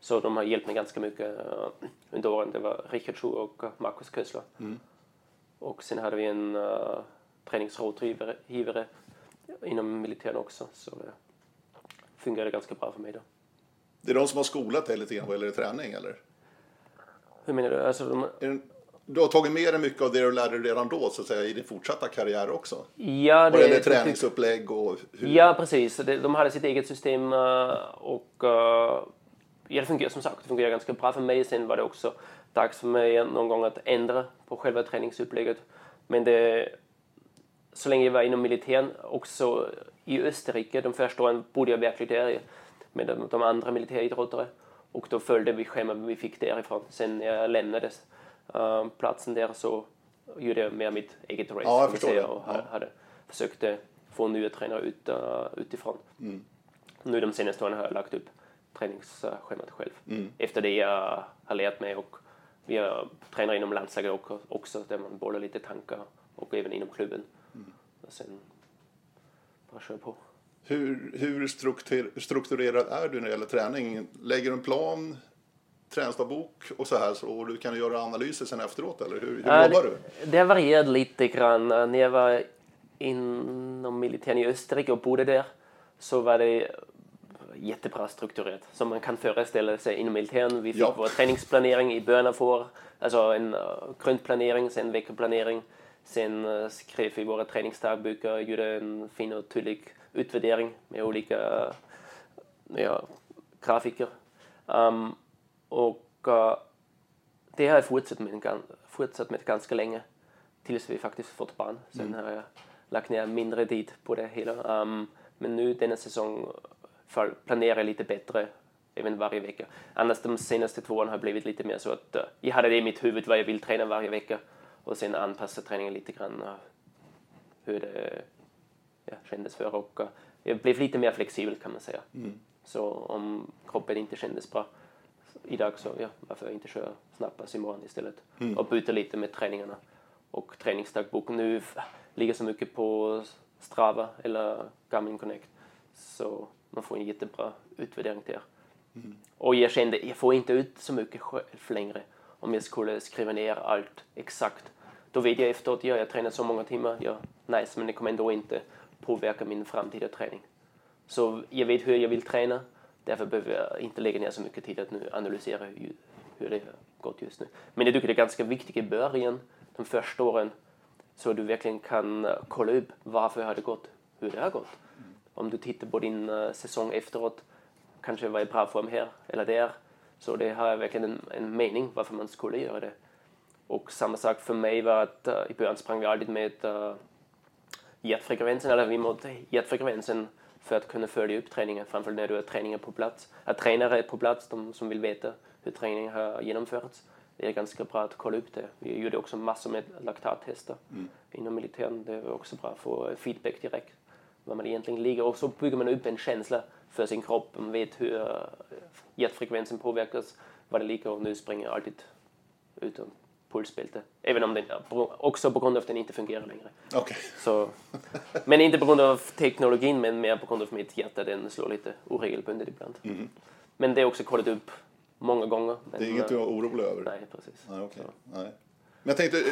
Så de har hjälpt mig ganska mycket uh, under åren. Det var Richard Schuh och Markus Kössler. Och sen hade vi en uh, träningsrådgivare givare inom militären också. Så det fungerade ganska bra för mig då.
Det är de som har skolat dig lite grann vad gäller träning eller?
Hur menar du? Alltså, de,
det, du har tagit med dig mycket av det du lärde dig redan då så att säga i din fortsatta karriär också?
ja,
Vad gäller
det,
träningsupplägg och hur?
Ja, precis. Det- De hade sitt eget system eh, och eh, ja, det fungerar som sagt det fungerar ganska bra för mig. Sen var det också dags för mig någon gång att ändra på själva träningsupplägget. Men det, så länge jag var inom militären, också i Österrike, de första åren bodde jag verkligen där med de, de andra militäridrottare. Och då följde vi schemat vi fick därifrån. Sen när jag lämnade eh, platsen där så gjorde jag mer mitt eget race.
Ja, jag förstår det.
Och
Ja.
hade, hade försökte få nya tränare ut, uh, utifrån.
Mm.
Nu de senaste åren har jag lagt upp träningsschemat själv.
Mm.
Efter det jag har lärt mig och vi har tränare inom landslaget också- också där man bollar lite tankar och även inom klubben.
Mm.
Och sen bara köra på.
Hur, hur struktur, strukturerad är du när det gäller träning? Lägger du en plan, träningsdagbok och så här så du kan göra analyser sen efteråt eller hur, hur
Ja,
jobbar du?
Det har varierat lite grann. När jag var inom militären i Österrike och bodde där så var det jättebra strukturerat. Som man kan föreställa sig inom militären. Vi fick
Ja.
vår träningsplanering i början av år. Alltså en uh, grundplanering, sen veckoplanering. Sen uh, skrev vi våra träningsdagböcker, gjorde en fin och tydlig utvärdering med olika uh, ja, grafiker. Um, och uh, det har jag fortsatt med, fortsatt med ganska länge. Tills vi faktiskt fått barn. Sen har jag lagt ner mindre tid på det hela. Um, men nu denna säsong för, planerar lite bättre även varje vecka. Annars de senaste två åren har blivit lite mer så att uh, jag hade det i mitt huvud vad jag vill träna varje vecka. Och sen anpassa träningen lite grann uh, hur det ja, kändes för. Och uh, jag blev lite mer flexibel kan man säga. Så om kroppen inte kändes bra idag så ja, varför inte köra snabbpass imorgon istället. Och byta lite med träningarna. Och träningsdagbok nu ligger så mycket på Strava eller Garmin Connect. Så man får en jättebra utvärdering där. Mm. Och jag kände, jag får inte ut så mycket själv längre om jag skulle skriva ner allt exakt. Då vet jag efteråt, ja, jag tränar så många timmar, ja, nice, men det kommer ändå inte påverka min framtida träning. Så jag vet hur jag vill träna, därför behöver jag inte lägga ner så mycket tid att nu analysera hur, hur det har gått just nu. Men jag tycker det är ganska viktigt i början, de första åren, så du verkligen kan kolla upp varför har det gått, hur det har gått. Om du tittar på din uh, säsong efteråt, kanske var i bra form här eller där, så det har verkligen en, en mening varför man skulle göra det. Och samma sak för mig var att uh, i början sprang vi alltid med uh, hjärtfrekvensen, eller vi måtte hjärtfrekvensen för att kunna följa upp träningen, framförallt när du har träningen på plats. Att tränare är på plats, de som vill veta hur träningen har genomförts, det är ganska bra att kolla upp det. Vi gjorde också massor med laktattester mm. inom militären. Det var också bra att få feedback direkt var man egentligen ligger och så bygger man upp en känsla för sin kropp. Man vet hur uh, hjärtfrekvensen påverkas, var det ligger och nu springer jag alltid utom pulsbälte. Även om den också på grund av att den inte fungerar längre.
Okay.
Så, men inte på grund av teknologin men mer på grund av mitt hjärta. Den slår lite oregelbundet ibland. Mm. Men det är också kollat upp många gånger. Men,
det är inget du är orolig över?
Nej, precis.
Nej, okay. nej. Men jag tänkte, eh,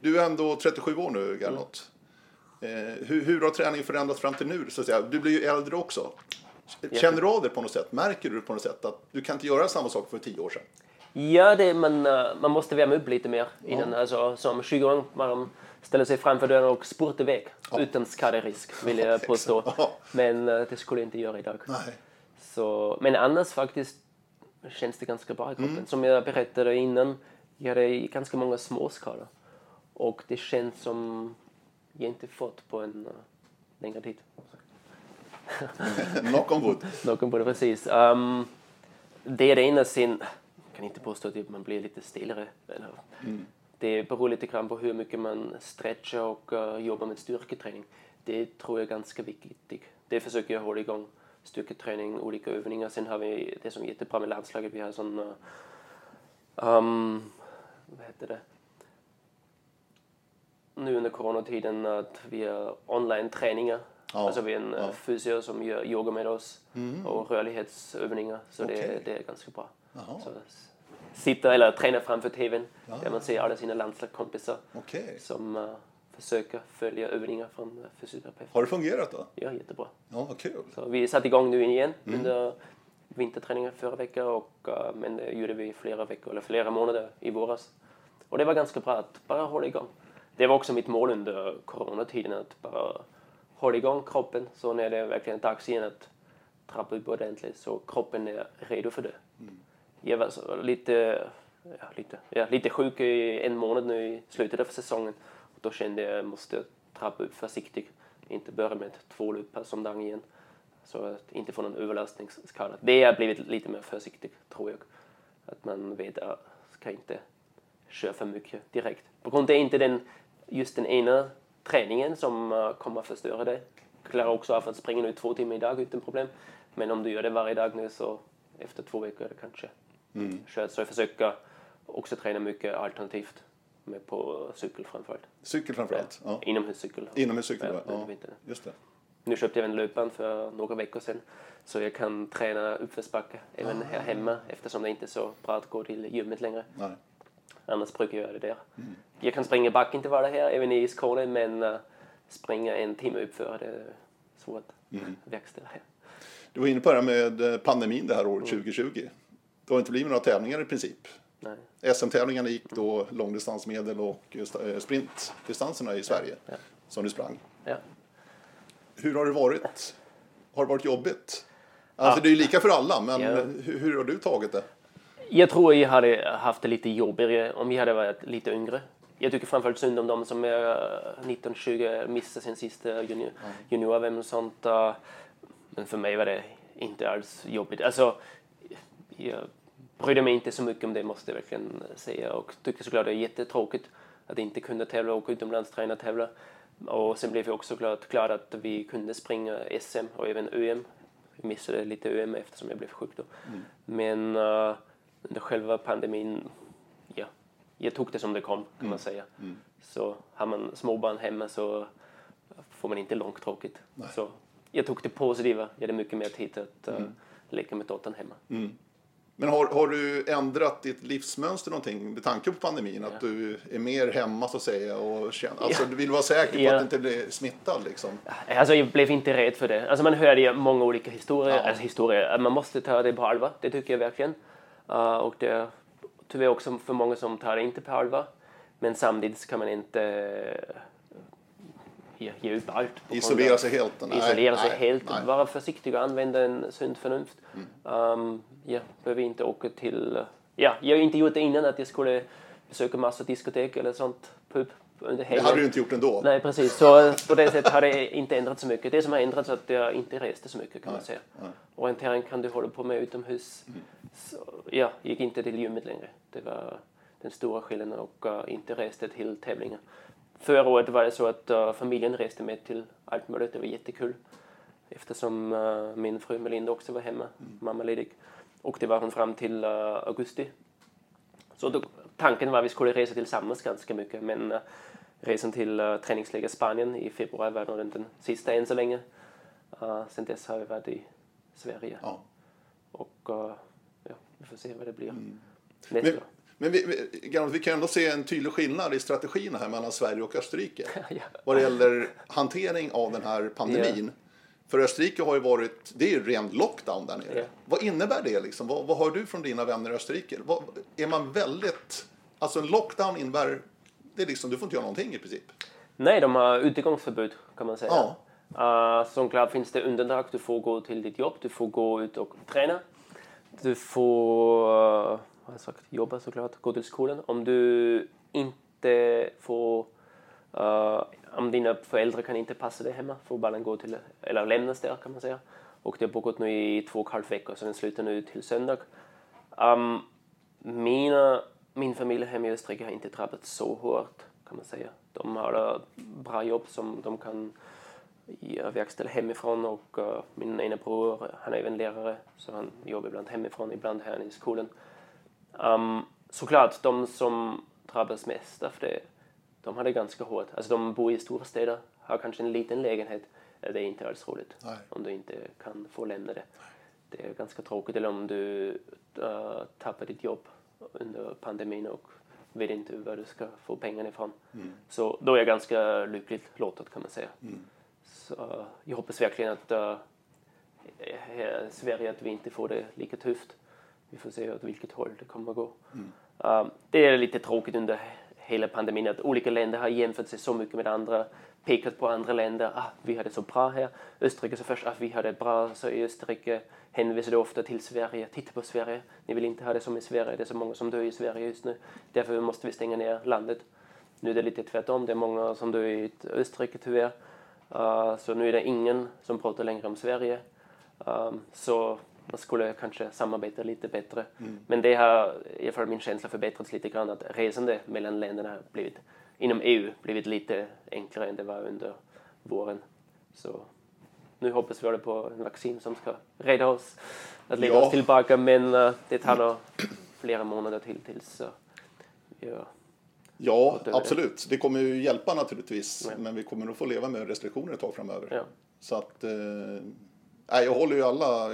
du är ändå 37 år nu Gernot. Mm. Hur, hur har träningen förändrats fram till nu? Så att säga? Du blir ju äldre också. Känner du av det på något sätt? Märker du på något sätt att du kan inte göra samma sak för tio år sedan?
Ja, det, man, eh, man måste värma upp lite mer innan. Ja. Alltså, som 20 år man ställer sig framför dörren och spurtar iväg ja. utan skaderisk, vill jag påstå. Ja. Men eh, det skulle jag inte göra idag.
Nej.
Så, men annars faktiskt känns det ganska bra i kroppen. Mm. Som jag berättade innan, jag hade ganska många småskador. Och det känns som jag inte fått på en uh, längre tid.
Knock on wood.
Knock on wood, precis. Um, det är det ena. Sen kan inte påstå att man blir lite stelare. Eller, mm. Det beror lite grann på hur mycket man stretchar och uh, jobbar med styrketräning. Det tror jag är ganska viktigt. Det försöker jag hålla igång. Styrketräning, olika övningar. Sen har vi det som är jättebra med landslaget. Vi har sån... Uh, um, vad heter det? Nu under coronatiden att vi har online-träningar Ja, alltså vi är en ja. fysio som gör yoga med oss mm. och rörlighetsövningar. Så okay. det, det är ganska bra. Så, sitta eller träna framför tvn ja. där man ser alla sina landslagskompisar
okay.
som uh, försöker följa övningar från uh, fysioterapeut.
Har det fungerat då?
Ja, jättebra.
Ja, vad kul.
Så vi satte igång nu igen mm. under vinterträningen förra veckan och, uh, men det gjorde vi flera veckor eller flera månader i våras. Och det var ganska bra att bara hålla igång. Det var också mitt mål under coronatiden att bara hålla igång kroppen så när det är verkligen dags igen att trappa upp ordentligt så kroppen är redo för det. Mm. Jag var lite, ja, lite, ja, lite sjuk i en månad nu i slutet av säsongen. Och då kände jag att jag måste trappa upp försiktigt. Inte börja med två loopar om dagen igen. Så att inte få någon överlastningsskada. Det har blivit lite mer försiktigt tror jag. Att man vet att ska inte köra för mycket direkt. På grund av inte den, just den ena träningen som uh, kommer att förstöra det. Klarar också av att springa nu två timmar idag utan problem. Men om du gör det varje dag nu så efter två veckor är det kanske mm. kört. Så jag försöker också träna mycket alternativt med på cykel framförallt.
Cykel framförallt?
Ja. ja. Inomhuscykel.
Inomhuscykel, ja. ja. ja. Just det.
Nu köpte jag en löpband för några veckor sedan så jag kan träna uppförsbacke även ah. här hemma eftersom det inte är så bra att gå till gymmet längre.
Nej.
Annars brukar jag göra det där. Mm. Jag kan springa backintervaller här även i Skåne men uh, springa en timme uppför det är svårt att mm. här.
Du var inne på det här med eh, pandemin det här året mm. 2020. Det har inte blivit några tävlingar i princip. SM-tävlingarna gick då långdistansmedel och eh, sprintdistanserna i Sverige ja. som du sprang.
Ja.
Hur har det varit? Har det varit jobbigt? Alltså ja. det är ju lika för alla, men hur, hur har du tagit det?
Jag tror jag hade haft det lite jobbigare om jag hade varit lite yngre. Jag tycker framförallt synd om de som är 19-20 missar sin sista junior, junior-VM och sånt. Men för mig var det inte alls jobbigt. Alltså, jag brydde mig inte så mycket om det måste jag verkligen säga och tyckte såklart det är jättetråkigt att inte kunna tävla och utomlands träna tävla. Och sen blev vi också klart, klart att vi kunde springa SM och även ÖM. Vi missade lite ÖM eftersom jag blev sjuk då. Mm. Men uh, under själva pandemin, ja, jag tog det som det kom kan mm. man säga. Mm. Så har man småbarn hemma så får man inte långtråkigt. Så jag tog det positiva. Jag hade mycket mer tid att uh, leka med dottern hemma.
Mm. Men har, har du ändrat ditt livsmönster någonting med tanke på pandemin? Att du är mer hemma så att säga och känner, alltså,
Ja.
du vill vara säker på
Ja.
att du inte blir smittad liksom?
Alltså jag blev inte rädd för det. Alltså man hörde många olika historier.
Ja.
Alltså historier. Man måste ta det på allvar. Det tycker jag verkligen. Uh, och det är tyvärr också för många som tar inte på allvar. Men samtidigt kan man inte uh, ge, ge upp allt.
Isolera sig helt? Nej,
Isolera sig
nej,
helt.
nej.
Vara försiktig och använda en sunt förnuft.
Mm.
Um, jag behöver inte åka till... Ja, jag har inte gjort det innan att jag skulle besöka massa diskotek eller sånt. Pub
Det hade du inte gjort ändå?
Nej, precis. Så på det sättet har det inte ändrat så mycket. Det som har ändrats är att jag inte reste så mycket kan man säga.
nej.
Orientering kan du hålla på med utomhus. Så, ja, gick inte till gymmet längre. Det var den stora skillnaden och uh, inte reste till tävlingar. Förra året var det så att uh, familjen reste med till allt möjligt. Det var jättekul. Eftersom uh, min fru Melinda också var hemma, mammaledig. Och det var hon fram till augusti. Så då, tanken var att vi skulle resa tillsammans ganska mycket. Men uh, resan till uh, träningsläger Spanien i februari var nog den, sista än så länge. Uh, sen dess har vi varit i Sverige.
Ja.
Och uh, ja, vi får se vad det blir
Mm.
nästa
Men, men vi, vi, vi kan ändå se en tydlig skillnad i strategierna här mellan Sverige och Österrike.
Ja.
Vad det gäller hantering av den här pandemin. För Österrike har ju varit, det är ju ren lockdown där nere.
Ja.
Vad innebär det liksom? Vad, vad hör du från dina vänner i Österrike? Vad, är man väldigt, alltså en lockdown innebär, det är liksom, du får inte göra någonting i princip.
Nej, de har utegångsförbud kan man säga.
Ja.
Uh, som klart finns det undantag. Du får gå till ditt jobb, du får gå ut och träna. Du får uh, sagt, jobba såklart, gå till skolan. Om du inte får... Uh, om dina föräldrar kan inte passa dig hemma fotbollen går till, eller lämnas där kan man säga. Och det har pågått nu i två och en halv veckor så den slutar nu till söndag. Um, mina, min familj hemma i Österrike har inte drabbats så hårt kan man säga. De har ett bra jobb som de kan ja, verkställa hemifrån och uh, min ena bror han är även lärare så han jobbar ibland hemifrån, ibland här i skolan. Um, såklart, de som drabbas mest av det, de har det ganska hårt. Alltså de bor i stora städer, har kanske en liten lägenhet. Det är inte alls roligt
Nej.
om du inte kan få lämna det. Det är ganska tråkigt. Eller om du uh, tappar ditt jobb under pandemin och vet inte var du ska få pengarna ifrån. Så då är jag ganska lyckligt lottad kan man säga. Så uh, jag hoppas verkligen att här i Sverige att vi inte får det lika tufft. Vi får se åt vilket håll det kommer att gå. Uh, det är lite tråkigt under hela pandemin att olika länder har jämfört sig så mycket med andra, pekat på andra länder. Ah, vi har det så bra här. Österrike så först, ah, vi har det bra. Så i Österrike hänvisade ofta till Sverige. Titta på Sverige. Ni vill inte ha det som i Sverige. Det är så många som dör i Sverige just nu. Därför måste vi stänga ner landet. Nu är det lite tvärtom. Det är många som dör i Österrike tyvärr. Uh, så nu är det ingen som pratar längre om Sverige. Um, så man skulle kanske samarbeta lite bättre. Men det har i alla fall min känsla förbättrats lite grann att resande mellan länderna har blivit, inom EU blivit lite enklare än det var under våren. Så nu hoppas vi på en vaccin som ska rädda oss att leda
Ja.
oss tillbaka men uh, det tar nog flera månader till tills uh, ja,
Ja, absolut. Det kommer ju hjälpa naturligtvis. Men vi kommer nog få leva med restriktioner ett tag framöver.
Ja.
Så att, eh, jag håller ju alla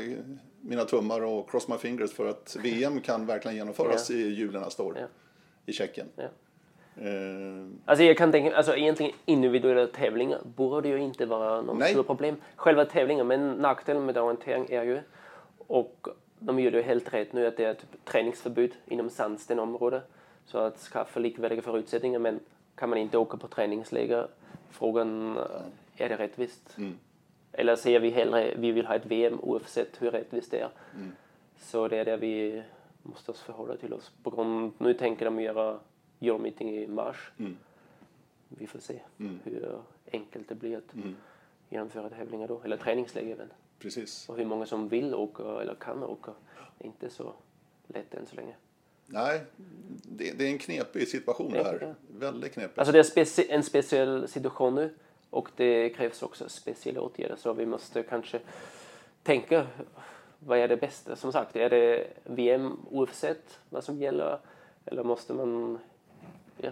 mina tummar och cross my fingers för att VM kan verkligen genomföras
Ja.
i julen nästa år
Ja.
i Tjeckien.
Ja.
Eh,
Alltså jag kan tänka, alltså egentligen individuella tävlingar borde ju inte vara något stort problem. Själva tävlingen, men nackdelen med orientering är ju, och de gör det helt rätt nu, att det är typ träningsförbud inom sandstenområdet. Så att skaffa likvärdiga förutsättningar, men kan man inte åka på träningsläger? Frågan, är det rättvist? Eller säger vi hellre, vi vill ha ett VM oavsett hur rättvist det är. Så det är det vi måste oss förhålla till oss. På grund, nu tänker de göra Euromeeting i mars. Vi får se hur enkelt det blir att genomföra tävlingar då, eller träningsläger även.
precis.
Och hur många som vill åka eller kan åka. Det är inte så lätt än så länge.
Nej, det, det är en knepig situation det här.
ja.
Väldigt knepigt.
Alltså det är speci- en speciell situation nu och det krävs också speciella åtgärder så vi måste kanske tänka vad är det bästa? Som sagt, är det VM oavsett vad som gäller eller måste man ja,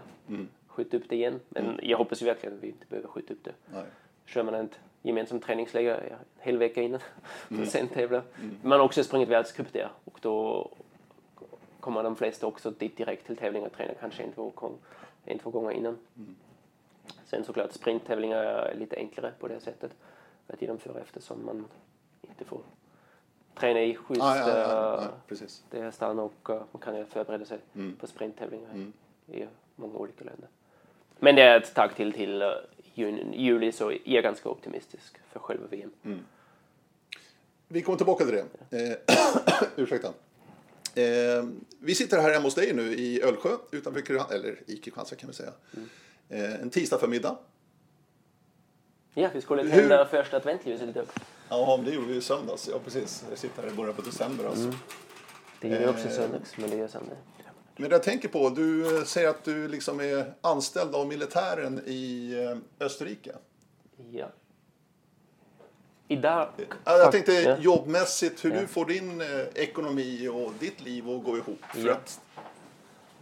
skjuta upp det igen? Men jag hoppas verkligen att vi inte behöver skjuta upp det.
Nej.
Kör man ett gemensamt träningsläger en hel vecka innan mm. sen tävla. Mm. Man har också sprungit världscup där och då kommer de flesta också dit direkt till tävling och tränar kanske en, två, en, två gånger innan. Mm. Sen såklart sprinttävlingar är lite enklare på det sättet att genomföra eftersom man inte får träna i schysst ah, ja, ja, ja, det här stan och uh, man kan ju förbereda sig mm. på sprinttävlingar mm. i många olika länder. Men det är ett tag till till juni, juli så är jag ganska optimistisk för själva VM. Mm.
Vi kommer tillbaka till det. Eh, ursäkta. Eh, vi sitter här hemma hos dig nu i Ölsjö utanför Kristianstad, eller i Kristianstad kan vi säga. Mm. Eh, en tisdag förmiddag.
Ja, vi skulle tända första adventljuset idag.
Ja, men det gjorde vi i söndags. Ja, precis. Jag sitter här i början på december alltså. Mm.
Det gör vi också i söndags, men det gör söndag.
Men jag tänker på, du säger att du liksom är anställd av militären i eh, Österrike.
Ja. Idag...
Jag tänkte jobbmässigt, hur ja. du får din eh, ekonomi och ditt liv att gå ihop. För ja. att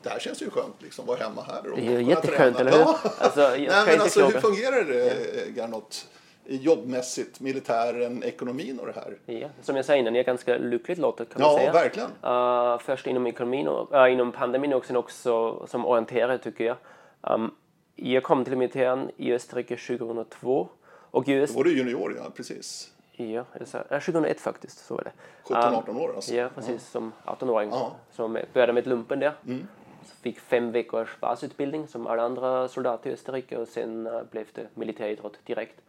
det här känns ju skönt, liksom, vara hemma här och
Det är ju jätteskönt, eller hur?
Alltså, Nej, men alltså, hur fungerar det, ja. Gernot? jobbmässigt, militären, ekonomin och det här.
Ja, som jag sa innan, jag är ganska lyckligt lottad kan
man
ja, säga.
Ja, verkligen.
Uh, först inom ekonomin och uh, inom pandemin och sen också som orienterare tycker jag. Um, jag kom till militären i Österrike 2002.
Och just... Då var du junior, ja, precis.
Ja, så, 2001 faktiskt, så var det.
17-18 um, år alltså?
Ja, precis, som 18-åring. Som började med lumpen där. Mm. Fick fem veckors basutbildning som alla andra soldater i Österrike och sen uh, blev det militäridrott direkt.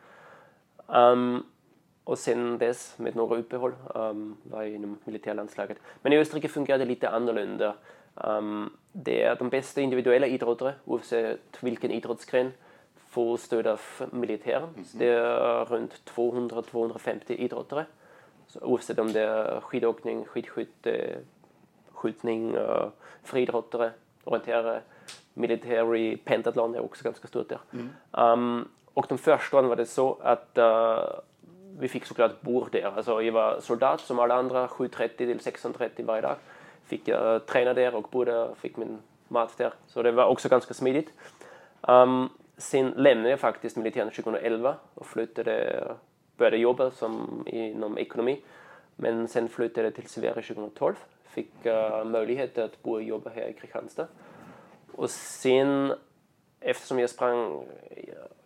Um, och sen dess, med några uppehåll, um, var jag inom militärlandslaget. Men i Österrike fungerar det lite annorlunda. Um, det är de bästa individuella idrottare, oavsett vilken idrottsgren, får stöd av militären. Mm -hmm. Det är runt 200-250 idrottare. Så oavsett om det är skidåkning, skidskytte, skjutning, uh, friidrottare, orienterare, military, pentathlon är också ganska stort där. Mm. Um, och de första åren var det så att uh, vi fick såklart bord där. Alltså jag var soldat som alla andra, 7.30 till 16.30 varje dag. Fick uh, träna där och bo där, fick min mat där. Så det var också ganska smidigt. Um, sen lämnade jag faktiskt militären 2011 och flyttade, började jobba som inom ekonomi. Men sen flyttade jag till Sverige 2012. Fick uh, möjlighet att bo och jobba här i Kristianstad. Och sen eftersom jag sprang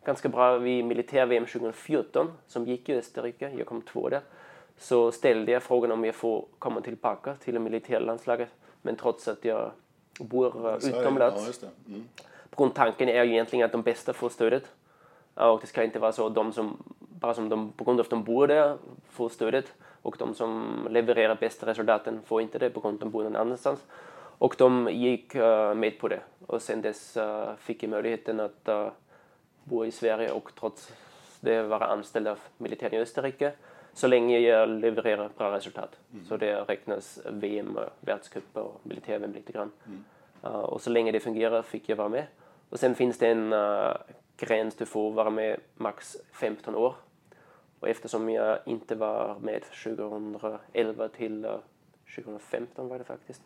ganska bra vid militär-VM 2014 som gick i Österrike, jag kom två där, så ställde jag frågan om jag får komma tillbaka till militärlandslaget. Men trots att jag bor utomlands. Ja, mm. Grundtanken är ju egentligen att de bästa får stödet. Och det ska inte vara så att de som, bara som de, på grund av att de bor där, får stödet. Och de som levererar bästa resultaten får inte det på de bor någon annanstans. Och de gick uh, med på det. Och sen dess uh, fick jag möjligheten att uh, bo i Sverige och trots det vara anställd av militären i Österrike så länge jag levererar bra resultat. Mm. Så det räknas VM, världscup och militär-VM lite grann. Mm. Uh, och så länge det fungerar fick jag vara med. Och sen finns det en uh, gräns, du får vara med max 15 år. Och eftersom jag inte var med 2011 till uh, 2015 var det faktiskt,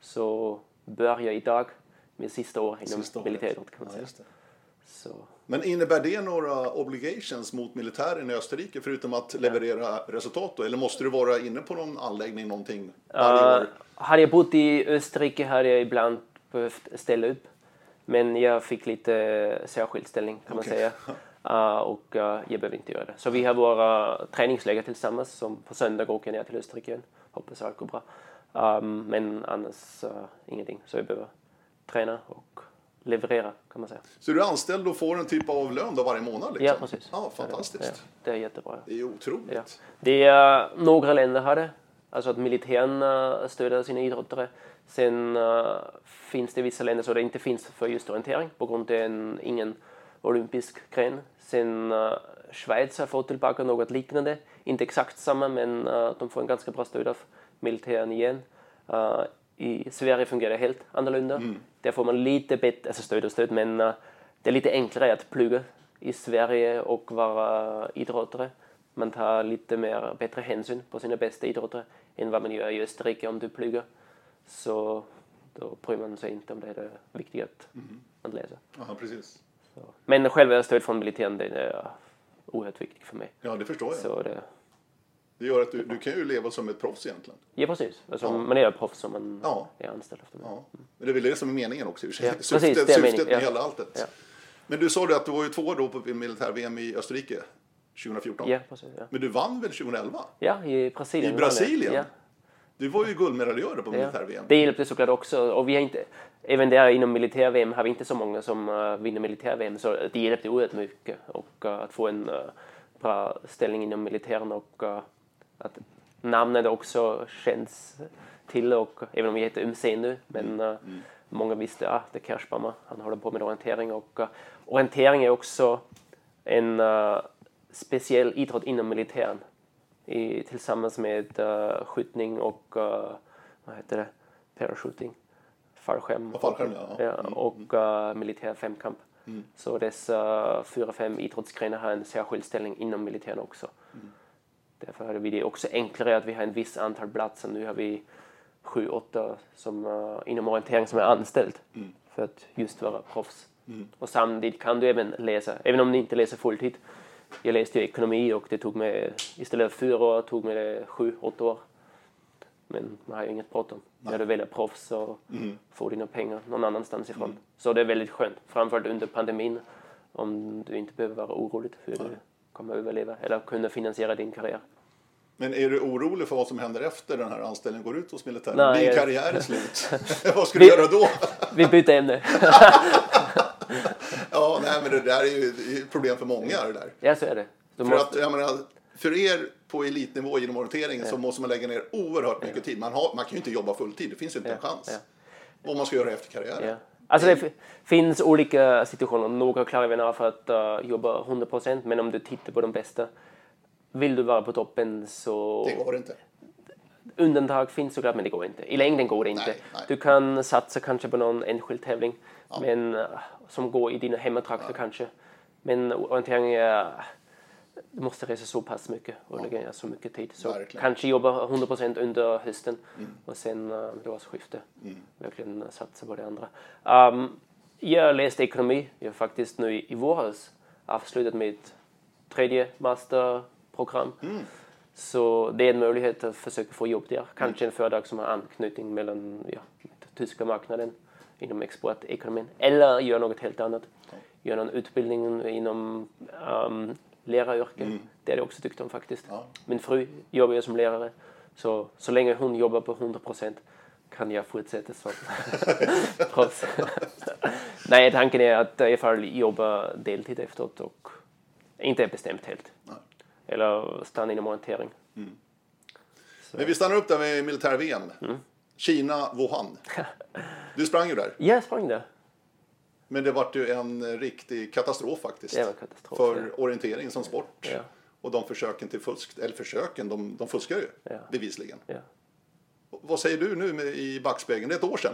så börjar jag idag min sista år inom militäridrott kan man säga. Ja,
så. Men innebär det några obligations mot militären i Österrike förutom att leverera ja. resultat då? Eller måste du vara inne på någon anläggning någonting varje uh?
Hade jag bott i Österrike hade jag ibland behövt ställa upp. Men jag fick lite särskild ställning kan okay. man säga. Uh, och uh, jag behöver inte göra det. Så vi har våra träningsläger tillsammans. Som på söndag åker jag ner till Österrike igen. Hoppas allt går bra. Um, men annars uh, ingenting. Så jag behöver träna och leverera kan man säga.
Så du är anställd och får en typ av lön då varje månad? Liksom?
Ja, precis.
Ja, fantastiskt. Ja,
det är jättebra.
Det är otroligt. Ja.
Det är några länder har det. Alltså att militären stöder sina idrottare. Sen finns det vissa länder så det inte finns för just orientering på grund av en, ingen olympisk gren. Sen uh, Schweiz har fått tillbaka något liknande. Inte exakt samma men uh, de får en ganska bra stöd av militären igen. Uh, i Sverige fungerar det helt annorlunda. Mm. Där får man lite bättre, alltså stöd och stöd, men uh, det är lite enklare att plugga i Sverige och vara idrottare. Man tar lite mer bättre hänsyn på sina bästa idrottare än vad man gör i Österrike om du pluggar. Så då bryr man sig inte om det är det viktiga att, mm. att läsa.
Aha, precis.
Så. Men själva stöd från militären det är oerhört viktigt för mig.
Ja, det förstår jag.
Så det,
Det gör att du, du kan ju leva som ett proffs egentligen.
ja, precis. Alltså,
Ja.
Man är proffs om man
Ja.
är anställd efter.
Ja. Men det är väl det som är meningen också i och för sig.
Ja,
Syftet,
precis, det är
syftet med
ja.
hela alltet.
Ja.
Men du sa det att du var ju två år då på militär-VM i Österrike 2014.
Ja, precis. Ja,
Men du vann väl 2011?
ja i Brasilien.
I. Brasilien? Du var ju guldmedaljör på
Ja.
militär-VM.
Det hjälpte såklart också. Och vi har inte, även där inom militär-VM har vi inte så många som uh, vinner militär-VM. Så det hjälpte oerhört mycket. Och uh, att få en uh, bra ställning inom militären och att namnet också känns till. Och, även om vi heter UMC nu. Men uh, många visste att ah, det är Kershbammer. Han håller på med orientering. Och orientering är också en speciell idrott inom militären. I, tillsammans med uh, skjutning och uh, vad heter det? parachuting, fallskärm,
Ja, fallskärm, ja.
ja, och uh, militär femkamp. Så dessa fyra, fem idrottsgrenar har en särskild ställning inom militären också. Därför hade vi det också enklare att vi har en viss antal platser. Nu har vi sju, åtta som, uh, inom orientering som är anställd för att just vara proffs. Och samtidigt kan du även läsa, även om du inte läser fulltid. Jag läste ju ekonomi och det tog mig, istället för fyra år, tog mig det sju, åtta år. Men man har ju inget bråttom. När du väl är proffs och får dina pengar någon annanstans ifrån. Så det är väldigt skönt, framförallt under pandemin. Om du inte behöver vara orolig hur du kommer överleva eller kunna finansiera din karriär.
Men är du orolig för vad som händer efter den här anställningen går ut hos militären?
Nej,
Din karriär är slut. vad ska du göra då?
Vi byter ämne.
ja, nej, men det där är ju det problem för många. Det där.
ja, så är det. Du
För,
måste,
att, jag menar, för er på elitnivå inom orienteringen så måste man lägga ner oerhört mycket tid. Man, har, man kan ju inte jobba fulltid, det finns ju inte en
Ja,
chans. Vad man ska göra efter karriären.
Ja. Alltså det finns olika situationer. Några klarar även av att uh, jobba 100% men om du tittar på de bästa. Vill du vara på toppen så...
Det går inte.
Undantag finns såklart men det går inte. I längden går det inte.
Nej, nej.
Du kan satsa kanske på någon enskild tävling men, uh, som går i dina hemmatrakter kanske. Men orientering är... Du måste resa så pass mycket och lägga ner så mycket tid. Så
Verkligen.
kanske jobba 100% under hösten
Mm.
och sen uh, vid årsskifte verkligen uh, satsa på det andra. Um, jag läste ekonomi. Jag har faktiskt nu i, i våras avslutat mitt tredje masterprogram.
Mm.
Så det är en möjlighet att försöka få jobb där. Kanske en företag som har anknytning mellan ja, tyska marknaden inom exportekonomin. Eller göra något helt annat. Göra någon utbildning inom um, läraryrke. Det är jag också tyckt om faktiskt.
Ja.
Min fru jobbar ju som lärare. Så, så länge hon jobbar på 100 procent kan jag fortsätta som proffs. Nej, tanken är att i alla fall jobba deltid efteråt och inte bestämt helt.
Nej.
Eller stanna inom orientering.
Men vi stannar upp där med militär-VM.
Mm.
Kina, Wuhan. Du sprang ju där.
Jag sprang där.
Men det vart ju en riktig katastrof faktiskt.
Katastrof.
För orientering som sport.
Ja.
Och de försöken till fusk, eller försöken, de, de fuskar ju
Ja.
bevisligen.
Ja.
Vad säger du nu med, i backspegeln? Det är ett år sedan.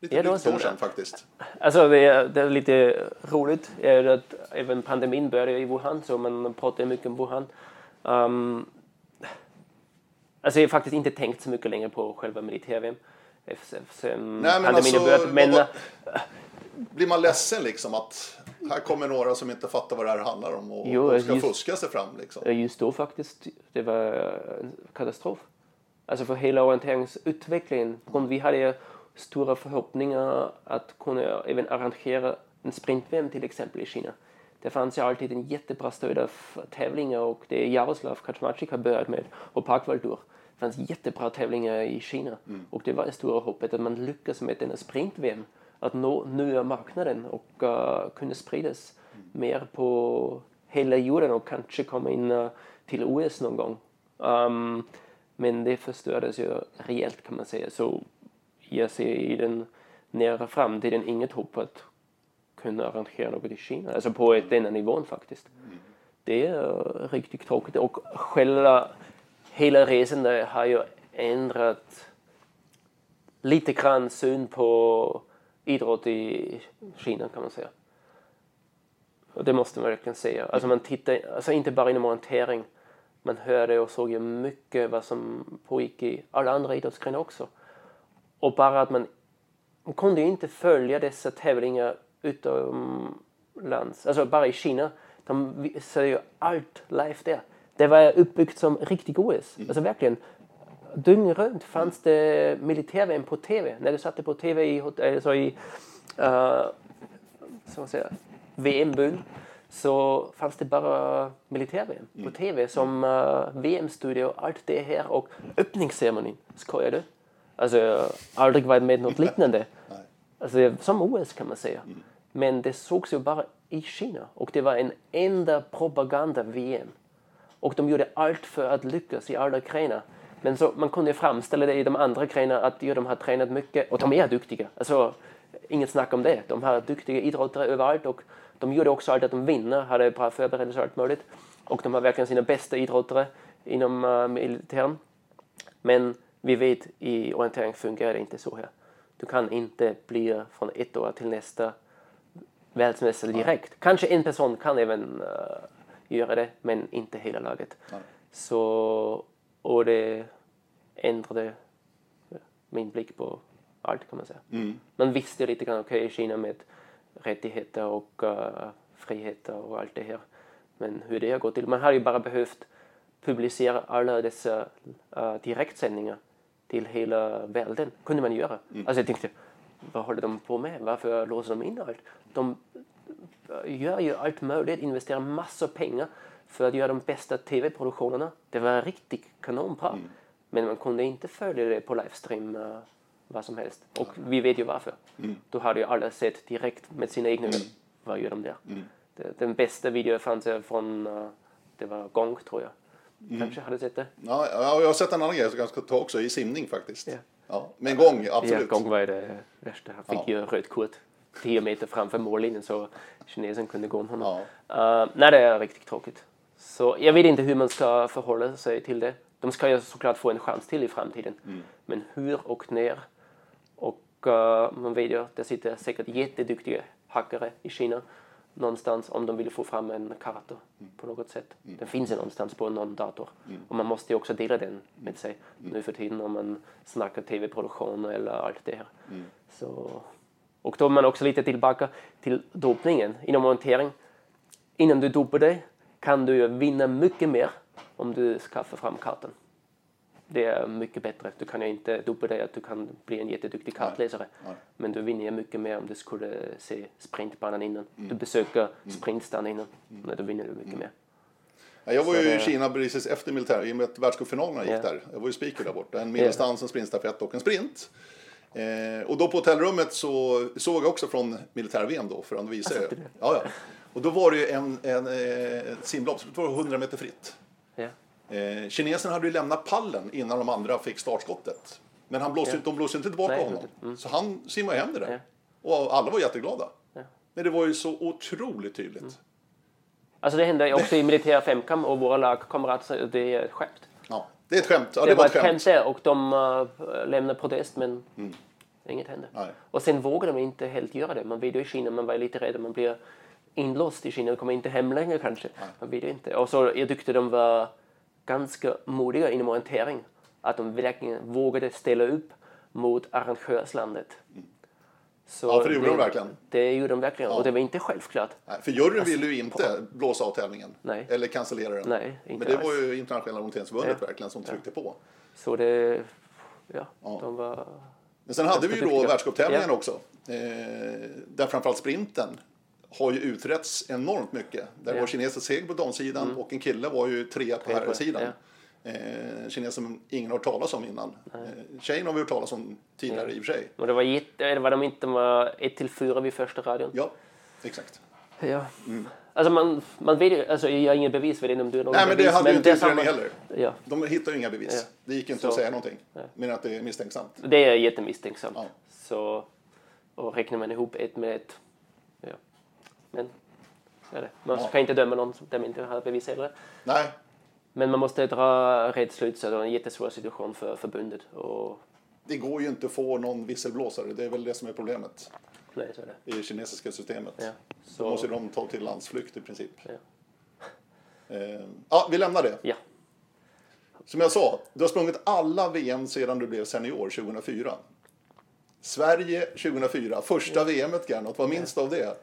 Lite
Ja, det
drygt ett år
sedan.
sedan faktiskt.
Alltså det är, det är lite roligt är att även pandemin började i Wuhan så man pratar mycket om Wuhan. Um, alltså jag har faktiskt inte tänkt så mycket längre på själva efter- sen
Nej, men alltså,
börjat. Men
vad- Blir man ledsen liksom att här kommer några som inte fattar vad det här handlar om och,
Jo,
och ska
just-
fuska sig fram liksom?
just då faktiskt, det var en katastrof. Alltså för hela orienteringsutvecklingen. Vi hade stora förhoppningar att kunna även arrangera en sprint-VM till exempel i Kina. Det fanns ju alltid en jättebra stöd av tävlingar och det Jaroslav Kaczmarczyk har börjat med och Parkvaldur. Det fanns jättebra tävlingar i Kina och det var det stora hoppet att man lyckas med denna sprint-VM att nå nya marknaden och uh, kunna spridas mer på hela jorden och kanske komma in uh, till OS någon gång. Um, men det förstördes ju rejält kan man säga. Så jag ser i den nära framtiden inget hopp att kunna arrangera något i Kina. Alltså på ett, denna nivån faktiskt. Det är eh, riktigt tråkigt. Och själva, hela resan där har ju ändrat lite grann syn på idrott i Kina kan man säga. Och det måste man verkligen säga. Alltså man tittar, alltså inte bara inom orientering. Man hörde och såg ju mycket vad som pågick i alla andra idrottsgrenar också. Och bara att man, man kunde ju inte följa dessa tävlingar utomlands. Alltså bara i Kina. De visade ju allt live där. Det var uppbyggt som riktig OS.
Mm.
Alltså verkligen. Dygnet fanns det militär-VM på TV. När du satte på TV i, alltså i uh, som man säger, VM-byn så fanns det bara militär-VM
Mm.
på TV som uh, VM-studio och allt det här och öppningsceremonin. Skojar du? Alltså jag har aldrig varit med något liknande. Alltså som OS kan man säga. Men det sågs ju bara i Kina och det var en enda propaganda-VM. Och de gjorde allt för att lyckas i alla grenar. Men så, man kunde framställa det i de andra grenarna att ja, de har tränat mycket och de är duktiga. Alltså, inget snack om det. De har duktiga idrottare överallt och de gjorde också allt att de vinner, hade bra förberedelser och allt möjligt. Och de har verkligen sina bästa idrottare inom uh, militären. Men vi vet i orientering fungerar det inte så här. Du kan inte bli från ett år till nästa världsmästare direkt. Kanske en person kan även uh, göra det, men inte hela laget.
Nej.
Så, och det ändrade ja, min blick på allt kan man säga.
Mm.
Man visste lite grann, okej, okay, Kina med rättigheter och uh, friheter och allt det här. Men hur det har gått till, man hade ju bara behövt publicera alla dessa uh, direktsändningar till hela världen. kunde man göra. Alltså jag tänkte, vad håller de på med? Varför låser de in allt? De eh, gör ju allt möjligt, investerar massor pengar för att göra de bästa tv-produktionerna. Det var riktigt kanonbra. Men man kunde inte följa det på livestream uh, vad som helst. Och vi vet ju varför. Då hade ju alla sett direkt med sina egna ögon. Vad gör de där? Det, den bästa videon fanns från, uh, det var Gong tror jag. Kanske hade sett det.
Ja, ja, jag har sett en annan grej som jag ska ta också i simning faktiskt.
Ja.
Ja, med en gång,
Ja,
absolut.
Gong var ju det värsta. Han fick ju rött kort 10 meter framför mållinjen så kinesen kunde gå om honom. Uh, nej, det är riktigt tråkigt. Så jag vet inte hur man ska förhålla sig till det. De ska ju såklart få en chans till i framtiden. Men hur och när? Och uh, man vet ju, det sitter säkert jätteduktiga hackare i Kina någonstans om de vill få fram en karta på något sätt. Den finns ju någonstans på någon dator. Och man måste ju också dela den med sig nu för tiden om man snackar tv-produktion eller allt det här. Så, och då är man också lite tillbaka till dopningen inom orientering. Innan du dopar dig kan du vinna mycket mer om du skaffar fram kartan. Det är mycket bättre. Du kan ju inte dig att du kan bli en jätteduktig kartläsare.
Nej.
Men du vinner mycket mer om du skulle se sprintbanan innan. Du besöker sprintstan innan. Nej, då vinner du mycket mer.
Ja, jag var ju i
det-
Kina precis efter militär, i och med att världscupfinalerna gick
Ja.
där. Jag var ju speaker där borta. En medeldistans, en sprintstafett och en sprint. Eh, och då på hotellrummet så såg jag också från militär-VM då, för att visa
Alltså,
Ja, ja. Och då var det ju en, en, eh, ett simlopp, det var 100 meter fritt.
Ja.
Eh, kinesen hade ju lämnat pallen innan de andra fick startskottet. Men han blåste,
Ja.
de blåste inte tillbaka
Nej,
honom.
Mm.
Så han simmade hem det där.
Ja.
Och alla var jätteglada.
Ja.
Men det var ju så otroligt tydligt.
Mm. Alltså det hände också i militär femkamp och våra lagkamrater, det är ett skämt.
Ja, det är ett skämt. Ja,
det, var ett skämt där och de uh, lämnade protest men inget hände.
Nej.
Och sen vågade de inte helt göra det. Man vet ju i Kina, man var lite rädd, man blir inlåst i Kina och kommer inte hem längre kanske. Man vet inte. Och så jag tyckte de var ganska modiga inom orientering. Att de verkligen vågade ställa upp mot arrangörslandet. Så
Ja, för det gjorde de verkligen.
Det gjorde de verkligen. Och det var inte självklart.
Nej, för juryn ville ju inte blåsa av tävlingen.
Nej.
Eller cancellera den.
Nej, inte
Men det
alls.
var ju internationella orienteringsförbundet
Ja.
verkligen som tryckte på.
Så det, ja, de var...
Men sen hade vi ju då världscuptävlingen
Ja.
också. Eh, där framförallt sprinten har ju utretts enormt mycket. Där
Ja.
var kinesisk seger på damsidan och en kille var ju trea på herrsidan.
ja.
Eh, kines som ingen har hört talas om innan. Eh, tjejen har vi hört talas om tidigare i och för sig.
Och det var, det var de inte, var 1 till 4 vid första radion.
Ja, exakt.
Ja. Alltså man, man vet ju, alltså jag har ingen bevis för det om du har
Nej, men det
bevis,
hade ju inte
samma-
heller.
Ja,
De hittar ju inga bevis.
Ja.
Det gick inte
Så-
att säga någonting. Men att det är misstänksamt.
det är jättemisstänksamt.
Ja.
Så, och räknar man ihop ett med ett, ja. Men, så är det. Man
Ja.
kan inte döma någon som inte har bevis heller.
Nej,
Men man måste dra rätt slutsats och en jättesvår situation för förbundet. Och,
det går ju inte att få någon visselblåsare. Det är väl det som är problemet
nej, så är det.
i det kinesiska systemet.
Ja.
Då
Så,
måste de ta till landsflykt i princip.
ja.
Eh, ja, vi lämnar det.
ja.
Som jag sa, du har sprungit alla VM sedan du blev senior 2004. Sverige 2004, första VMet Gernot, vad minns du av det?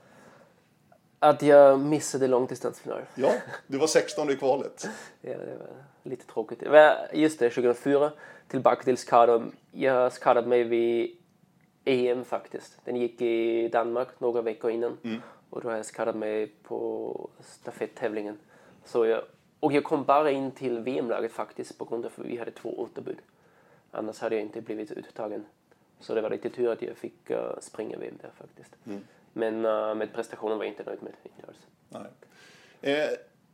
Att jag missade långdistansfinal.
Ja, du var 16 i kvalet.
ja, det var lite tråkigt. Just det, 2004 tillbaka till skador. Jag skadade mig vid EM faktiskt. Den gick i Danmark några veckor innan.
Mm.
Och då har jag skadat mig på stafetttävlingen. Så jag, och jag kom bara in till VM-laget faktiskt på grund av att vi hade två återbud. Annars hade jag inte blivit uttagen. Så det var lite tur att jag fick uh, springa VM där faktiskt.
Mm.
Men uh, med prestationen var jag inte nöjd med. Inte alls.
Nej. Eh,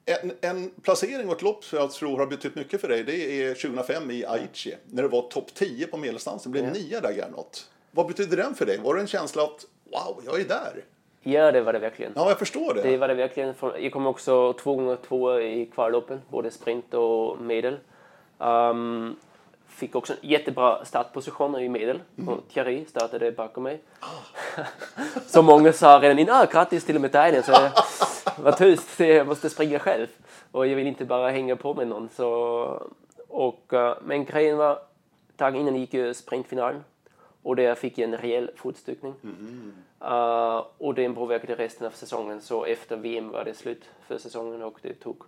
en, en, placering och ett lopp som jag tror har betytt mycket för dig det är 2005 i Aichi. När det var topp 10 på medeldistansen. blev ja. nia där Gernot. Vad betydde den för dig? Var det en känsla att wow, jag är där?
Ja, det var det verkligen.
Ja, jag förstår det.
Det var det verkligen. Jag kom också två gånger två i kvalloppen, både sprint och medel. Um, fick också jättebra startpositioner i medel. Mm. Och Thierry startade bakom mig. Oh. så många sa redan innan, ah, grattis till medaljen. Så jag var tyst, jag måste springa själv. Och jag vill inte bara hänga på med någon. Så, och, uh, men grejen var, dagen innan gick ju sprintfinalen. Och där fick jag en rejäl fotstyckning. Mm. Uh, och den påverkade resten av säsongen. Så efter VM var det slut för säsongen och det tog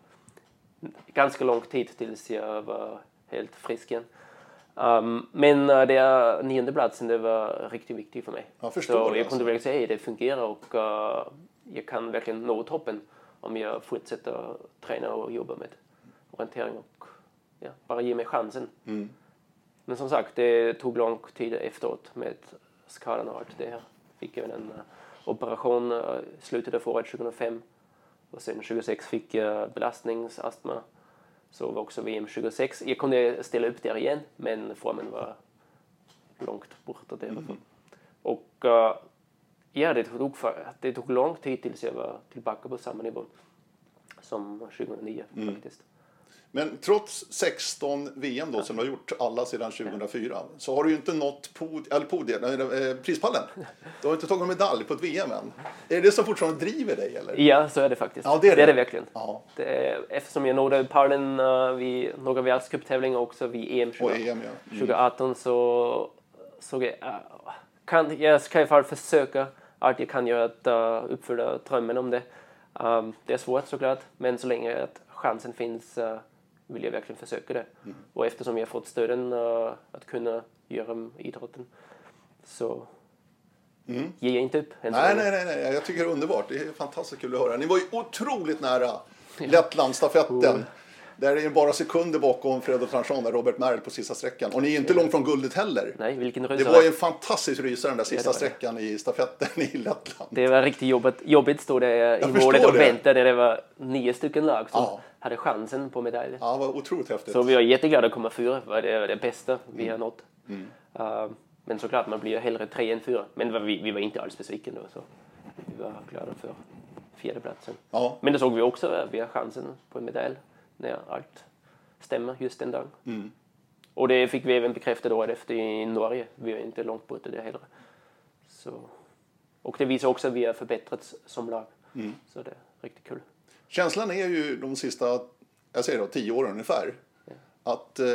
ganska lång tid tills jag var helt frisk igen. Um, men uh, det nionde platsen det var riktigt viktigt för mig.
Jag
förstår så jag alltså. kunde verkligen säga att det fungerar och uh, jag kan verkligen nå toppen om jag fortsätter träna och jobba med orientering och ja, bara ge mig chansen. Mm. Men som sagt, det tog lång tid efteråt med skadan och allt det här. Fick jag en uh, operation uh, slutet av året 2005 och sen 2006 fick jag belastningsastma så var också VM 26. Jag kunde ställa upp där igen, men formen var långt borta därifrån. Mm. Och uh, ja, det tog, det tog lång tid tills jag var tillbaka på samma nivå som 2009 mm. faktiskt.
Men trots 16 VM då, som du har gjort alla sedan 2004 så har du ju inte nått pod, eller podiet, äh, prispallen. Du har inte tagit medalj på ett VM än. Är det det som fortfarande driver dig? Eller?
Ja, så är det faktiskt.
Ja, det, är det.
det är det verkligen. Ja. Det är, eftersom jag nådde pallen uh, vid några världscuptävlingar också vid EM, 20, EM ja. mm. 2018 så såg jag, uh, kan, jag ska i alla fall försöka att jag kan göra att uh, uppfylla drömmen om det. Um, det är svårt såklart, men så länge att chansen finns uh, vill jag verkligen försöka det. Mm. Och eftersom jag fått stöden uh, att kunna göra idrotten så mm. ger jag inte upp.
Nej, nej, nej, nej, jag tycker det är underbart. Det är fantastiskt kul att höra. Ni var ju otroligt nära Lettlandstafetten. Oh. Där är bara sekunder bakom Fredo Tranchon och Robert Merl på sista sträckan. Och ni är inte långt från guldet heller.
Nej, vilken
rysare. Det var ju en fantastisk rysare den där sista ja, sträckan i stafetten i Lettland.
Det var riktigt jobbigt, jobbigt stod det i målet och väntade. Det var nio stycken lag som ja. Hade chansen på medalj.
Ja, det var otroligt häftigt.
Så vi var jätteglada att komma fyra. Det var det, bästa vi har nått. Mm. Uh, men såklart, man blir hellre tre än fyra. Men vi, vi var inte alls besvikna då. Så vi var glada för fjärdeplatsen. Ja. Men det såg vi också, vi har chansen på en medalj när allt stämmer just den dagen. Mm. Och det fick vi även bekräftat året efter i Norge. Vi är inte långt borta det heller. Så. Och det visar också att vi har förbättrats som lag. Mm. Så det är riktigt kul.
Känslan är ju de sista, jag säger då, tio åren ungefär, att eh,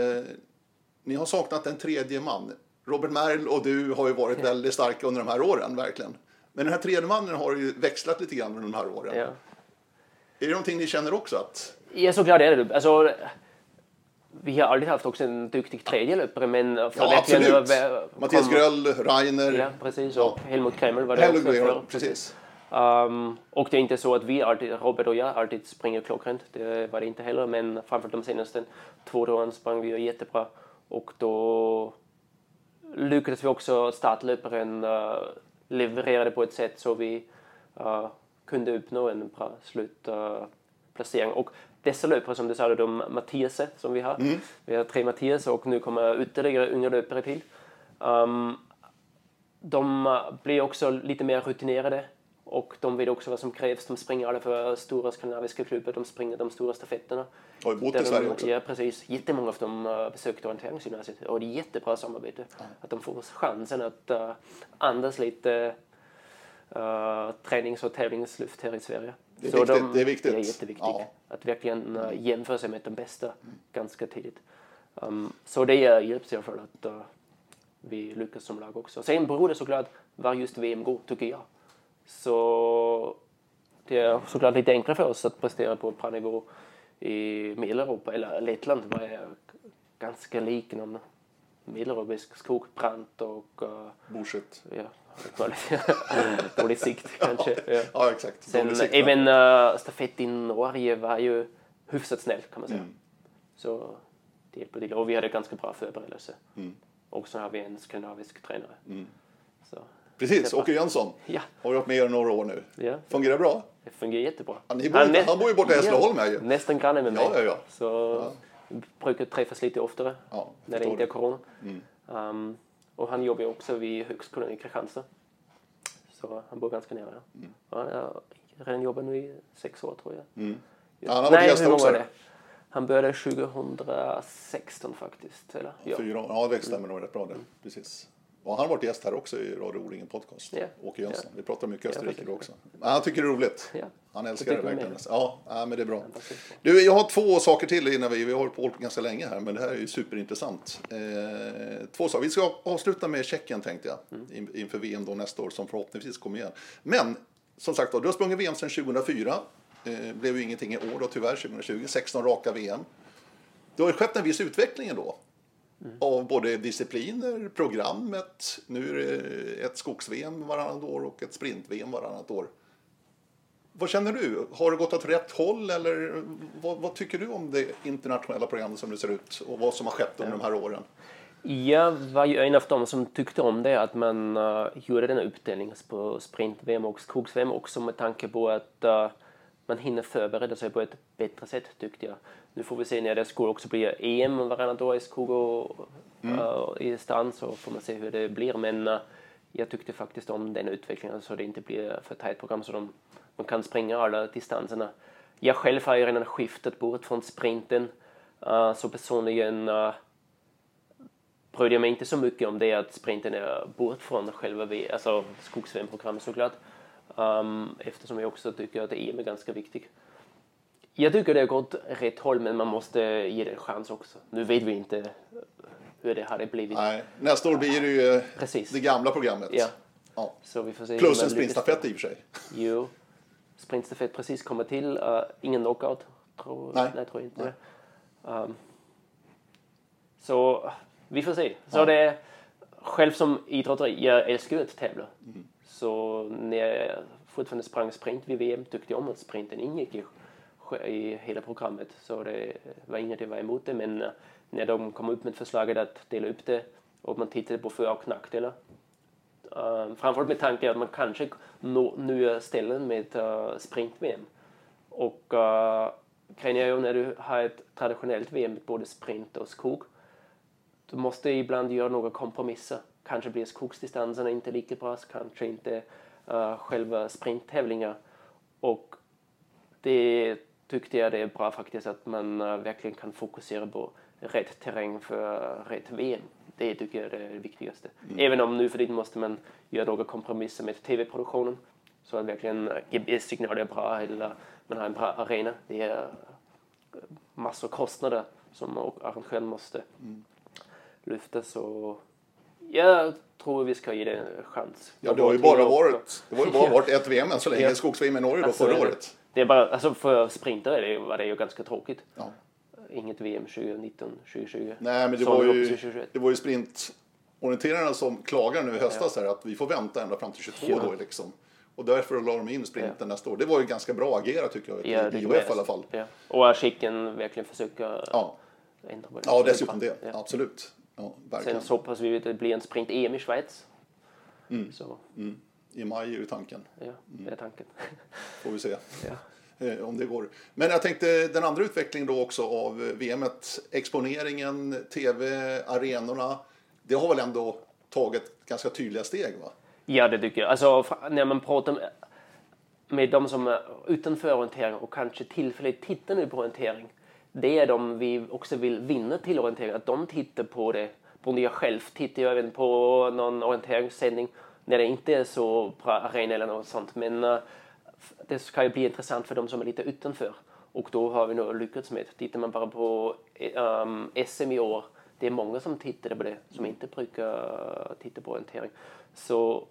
ni har saknat en tredje man. Robert Merl och du har ju varit väldigt starka under de här åren, verkligen. Men den här tredje mannen har ju växlat lite grann under de här åren. Ja. Är det någonting ni känner också? att
Ja, såklart är det alltså, vi har aldrig haft också en duktig tredje löpare, men
ja, absolut. Nu, Mattias Gröll, Rainer.
Ja, precis. Och ja. Helmut Kreml var det Helmut också.
För. Precis.
Um, och det är inte så att vi alltid, Robert och jag alltid springer klockrent. Det var det inte heller, men framförallt de senaste två åren sprang vi jättebra. Och då lyckades vi också startlöparen uh, levererade på ett sätt så vi uh, kunde uppnå en bra slutplacering. Uh, och dessa löpare som du sa, de Mattias som vi har. Mm. Vi har tre Mattias och nu kommer ytterligare unga löpare till. Um, de blir också lite mer rutinerade och de vet också vad som krävs. De springer alla för stora skandinaviska klubbar, de springer de stora stafetterna.
Har bott i Sverige också?
Ja, precis. Jättemånga av dem uh, besökte orienteringsgymnasiet och det är jättebra samarbete. Mm. Att de får chansen att uh, andas lite uh, tränings och tävlingsluft här i Sverige.
Det är, så viktigt, de, det är viktigt.
Det är jätteviktigt. Ja. Att verkligen uh, jämföra sig med de bästa mm. ganska tidigt. Um, så det hjälps i alla fall att uh, vi lyckas som lag också. Sen beror det såklart var just VM går, tycker jag. Så det är såklart lite enklare för oss att prestera på bra nivå i Medeleuropa. Eller Lettland var jag ganska lik någon medeleuropeisk skog, brant och... Uh,
Bullshit.
Ja, dålig sikt kanske.
Ja, ja exakt.
Sen sikt, även uh, stafett i Norge var ju hyfsat snällt kan man säga. Mm. Så det hjälper till. Och vi hade ganska bra förberedelse. Mm. Och så har vi en skandinavisk tränare. Mm.
Så. Precis, Åke Jönsson ja. har varit med er några år nu. Ja. Fungerar bra?
Det fungerar jättebra.
Ja, bor, han, han bor ju borta i Hässleholm
ja. Nästan granne med mig.
Ja, ja, ja.
Så ja. brukar träffas lite oftare när det inte är corona. Mm. Um, och han jobbar också vid Högskolan i Kristianstad. Så han bor ganska nära. Mm. Ja, jag redan jobbat nu i sex år tror jag. Mm.
Ja, han har Nej, hur många är det?
Han började 2016 faktiskt. Eller?
Ja. Fyra år. Ja, det stämmer nog rätt bra det. Mm. Precis. Och han har varit gäst här också i Radio O-ringen podcast. Yeah. Åke Jönsson. Yeah. Vi pratar mycket Österrike yeah, också. Men han tycker det är roligt. Yeah. Han älskar det verkligen. Ja, ja, men det är bra. Du, jag har två saker till innan vi, vi har hållit på ganska länge här, men det här är ju superintressant. Eh, två saker. Vi ska avsluta med Tjeckien tänkte jag, mm. inför VM då nästa år som förhoppningsvis kommer igen. Men som sagt då, du har sprungit VM sedan 2004. Eh, blev ju ingenting i år då tyvärr, 2020. 16 raka VM. Det har ju skett en viss utveckling då. Mm. Av både discipliner, programmet, nu är det ett skogs-VM varannat år och ett sprint-VM varannat år. Vad känner du? Har det gått åt rätt håll eller vad, vad, tycker du om det internationella programmet som det ser ut och vad som har skett under de här åren?
Jag var ju en av dem som tyckte om det, att man uh, gjorde den uppdelningen på sprint-VM och skogs-VM också med tanke på att uh, man hinner förbereda sig på ett bättre sätt tyckte jag. Nu får vi se när det skulle också bli EM varannat år i skog och mm. uh, i stan så får man se hur det blir. Men uh, jag tyckte faktiskt om den utvecklingen så det inte blir för tajt program så de, man kan springa alla distanserna. Jag själv har ju redan skiftat bort från sprinten uh, så personligen uh, brydde jag mig inte så mycket om det att sprinten är bort från själva alltså skogs programmet såklart. Um, eftersom jag också tycker att EM är ganska viktigt. Jag tycker det har gått rätt håll men man måste ge det en chans också. Nu vet vi inte hur det hade blivit.
Nej, nästa år blir det ju Precis. det gamla programmet.
Ja. ja. Så vi får se
Plus en sprintstafett i och för sig.
Jo, sprintstafett precis kommer till. Uh, ingen knockout. Tror, nej. nej, tror jag inte. Um, så vi får se. Så ja. det själv som idrottare, jag älskar ju att tävla. Mm. Så när jag fortfarande sprang sprint vid VM tyckte jag om att sprinten ingick i, i hela programmet. Så det var inget jag var emot det. Men eh, när de kom upp med förslaget att dela upp det och man tittade på för och nackdelar. Eh, uh, framförallt med tanke att man kanske når nya ställen med uh, eh, sprint-VM. Och uh, grejen är ju när du har ett traditionellt VM med både sprint och skog. Du måste ibland göra några kompromisser kanske blir skogsdistanserna inte lika bra, kanske inte uh, själva sprinttävlingar. Och det tyckte jag det är bra faktiskt att man uh, verkligen kan fokusera på rätt terräng för rätt VM. Det tycker jag är det viktigaste. Mm. Även om nu för tiden måste man göra några kompromisser med tv-produktionen så att verkligen GPS-signaler är bra eller man har en bra arena. Det är massor kostnader som arrangören måste mm. lyfta. Så jag tror vi ska ge det en chans.
Ja, det har ju bara varit, det var ju bara varit ett VM än så länge, skogs-VM i Norge då alltså, förra året.
Det är bara, alltså för sprinter det, var det ju ganska tråkigt. Ja. Inget VM 2019, 2020.
Nej, men det var, ju, det var ju sprintorienterarna som klagade nu i höstas ja. här att vi får vänta ända fram till 22 ja. då liksom. Och därför la de in sprinten ja. nästa år. Det var ju ganska bra agerat tycker jag, ja, i IOF i alla fall.
Ja. Och Aschicken verkligen försöka
ja. ändra på det. Ja, dessutom det. Absolut. Ja,
Sen så hoppas vi att det blir en sprint-EM i Schweiz.
Mm. Mm. I maj är ju tanken.
Ja, det är mm. tanken.
Får vi se. Ja. Eh, om det går. Men jag tänkte den andra utvecklingen då också av VM, exponeringen, tv, arenorna. Det har väl ändå tagit ganska tydliga steg? va?
Ja, det tycker jag. Alltså, när man pratar med, med de som är utanför orientering och kanske tillfälligt tittar nu på orientering det är de vi också vill vinna till orientering, att de tittar på det. Både jag själv tittar ju även på någon orienteringssändning när det inte är så bra arena eller något sånt. Men uh, det ska ju bli intressant för de som är lite utanför. Och då har vi nog lyckats med. Tittar man bara på um, SM i år, det är många som tittar på det som inte brukar titta på orientering. Så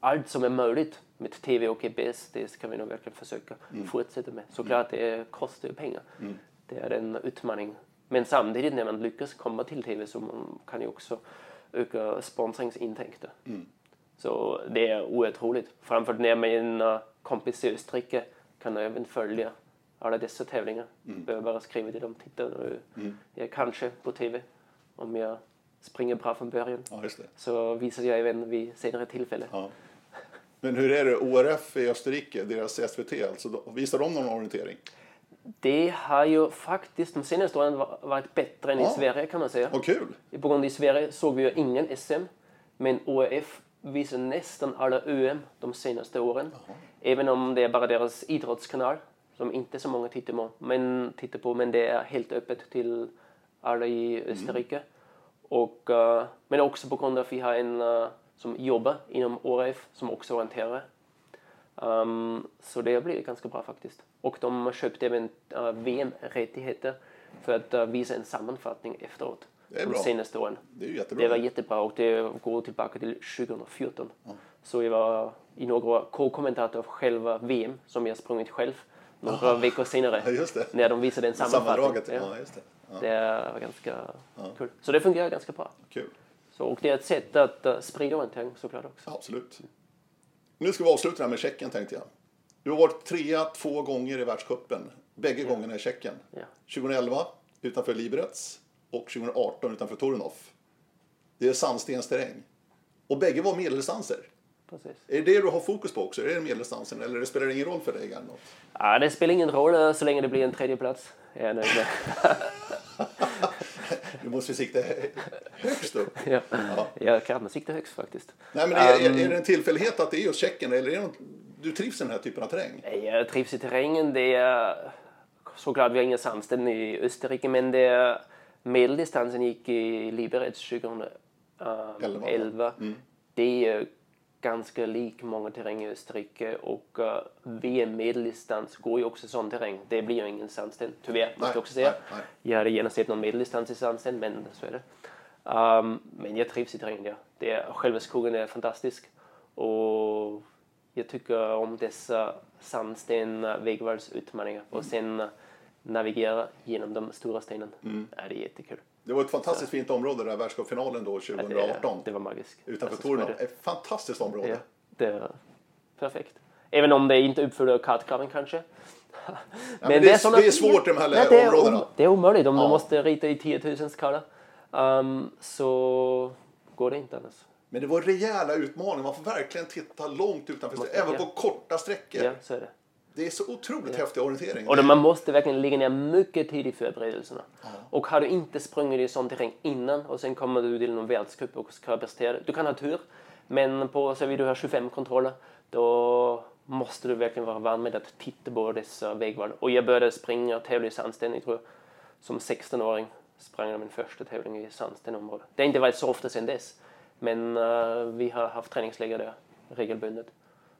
allt som är möjligt med TV och EBS, det ska vi nog verkligen försöka
Mm.
fortsätta med. Såklart, det kostar ju pengar. Det är en utmaning. Men samtidigt när man lyckas komma till TV så man kan ju också öka sponsringsintäkter.
Mm.
Så det är oerhört roligt. Framförallt när min uh, kompis i Österrike kan även följa alla dessa tävlingar.
Mm.
Behöver bara skriva till dem, titta nu, jag är kanske på TV om jag springer bra från början.
Ja.
Så visar jag även vid senare tillfälle.
Ja. Men hur är det, ORF i Österrike, deras SVT, alltså, visar de någon orientering?
Det har ju faktiskt de senaste åren va- varit bättre än i
Ja.
Sverige kan man säga.
Vad kul!
På grund av i Sverige såg vi ju ingen SM, men ORF visar nästan alla ÖM de senaste åren. Även om det är bara deras idrottskanal, som inte så många tittar på, men, tittar på, men det är helt öppet till alla i Österrike. Och, eh, men också på grund av att vi har en eh, som jobbar inom ORF som också orienterar. Um, så det blir ganska bra faktiskt. Och de köpte även uh, VM-rättigheter för att uh, visa en sammanfattning efteråt.
Det är
de
bra.
senaste åren.
Det är jättebra.
Det var jättebra och det går tillbaka till 2014. Så jag var i några år co-kommentator av själva VM som jag sprungit själv några veckor senare.
Ja.
När de visade en sammanfattning.
Sammandraget, ja, just det. Ja,
Det var ganska kul. Så det fungerar ganska bra.
kul.
Så, och det är ett sätt att uh, sprida orientering såklart också.
Ja, absolut. Nu ska vi avsluta det här med Tjeckien tänkte jag. Du har varit trea två gånger i världscupen. Bägge gångerna i Tjeckien.
Ja.
2011 utanför Liberec och 2018 utanför Torunov. Det är sandstensterräng. Och bägge var medeldistanser.
Precis.
Är det det du har fokus på också? Är det medeldistansen eller det spelar det ingen roll för dig? Gernot?
Ja, det spelar ingen roll uh, så länge det blir en tredje plats. Jag är nöjd med.
Du måste sikta högst upp.
ja. Jag kan sikta högst faktiskt.
Nej, men är, är,
Um,
är det en tillfällighet att det är just Tjeckien eller är det något, du trivs i den här typen av terräng?
Jag trivs i terrängen. Det är såklart, vi har inga sandställen i Österrike, men det är medeldistansen gick i Liberec 2011. Det är ganska lik många terräng i Österrike och uh, VM medeldistans går ju också sån terräng. Det blir ju ingen sandsten, tyvärr, måste jag också säga.
nej, nej.
Jag hade gärna sett någon medeldistans i sandsten, men så är det. Um, men jag trivs i terrängen, ja. Det är, själva skogen är fantastisk. Och jag tycker om dessa sandsten vägvalsutmaningar. Och sen eh, navigera genom de stora stenen. Ja, det är jättekul.
Det var ett fantastiskt fint område, där världscupfinalen då
Ja,
2018.
Det, det var magiskt.
Utanför
Alltså, så är.
Ett fantastiskt område.
Ja, det är perfekt. Även om det inte uppfyller kartkraven kanske.
men det är- det är svårt i de här
Nej, det är
områdena.
om- Det är omöjligt om
Ja.
du måste rita i 10 000 skala. Um, så går det inte annars.
Men det var rejäla utmaningar. Man får verkligen titta långt utanför
Måste-
även
ja.
på korta sträckor.
Ja, så är det.
Det är så otroligt häftig orientering.
Och man måste verkligen lägga ner mycket tid i förberedelserna. Och har du inte sprungit i sån terräng innan och sen kommer du till någon världscup och ska prestera. Du kan ha tur, men på så vill du ha 25 kontroller, då måste du verkligen vara van med att titta på dessa vägval. Och jag började springa och tävla i sandsten, tror jag, som 16-åring. Sprang jag min första tävling i sandstenområde. Det har inte varit så ofta sedan dess, men eh, vi har haft träningsläger där regelbundet.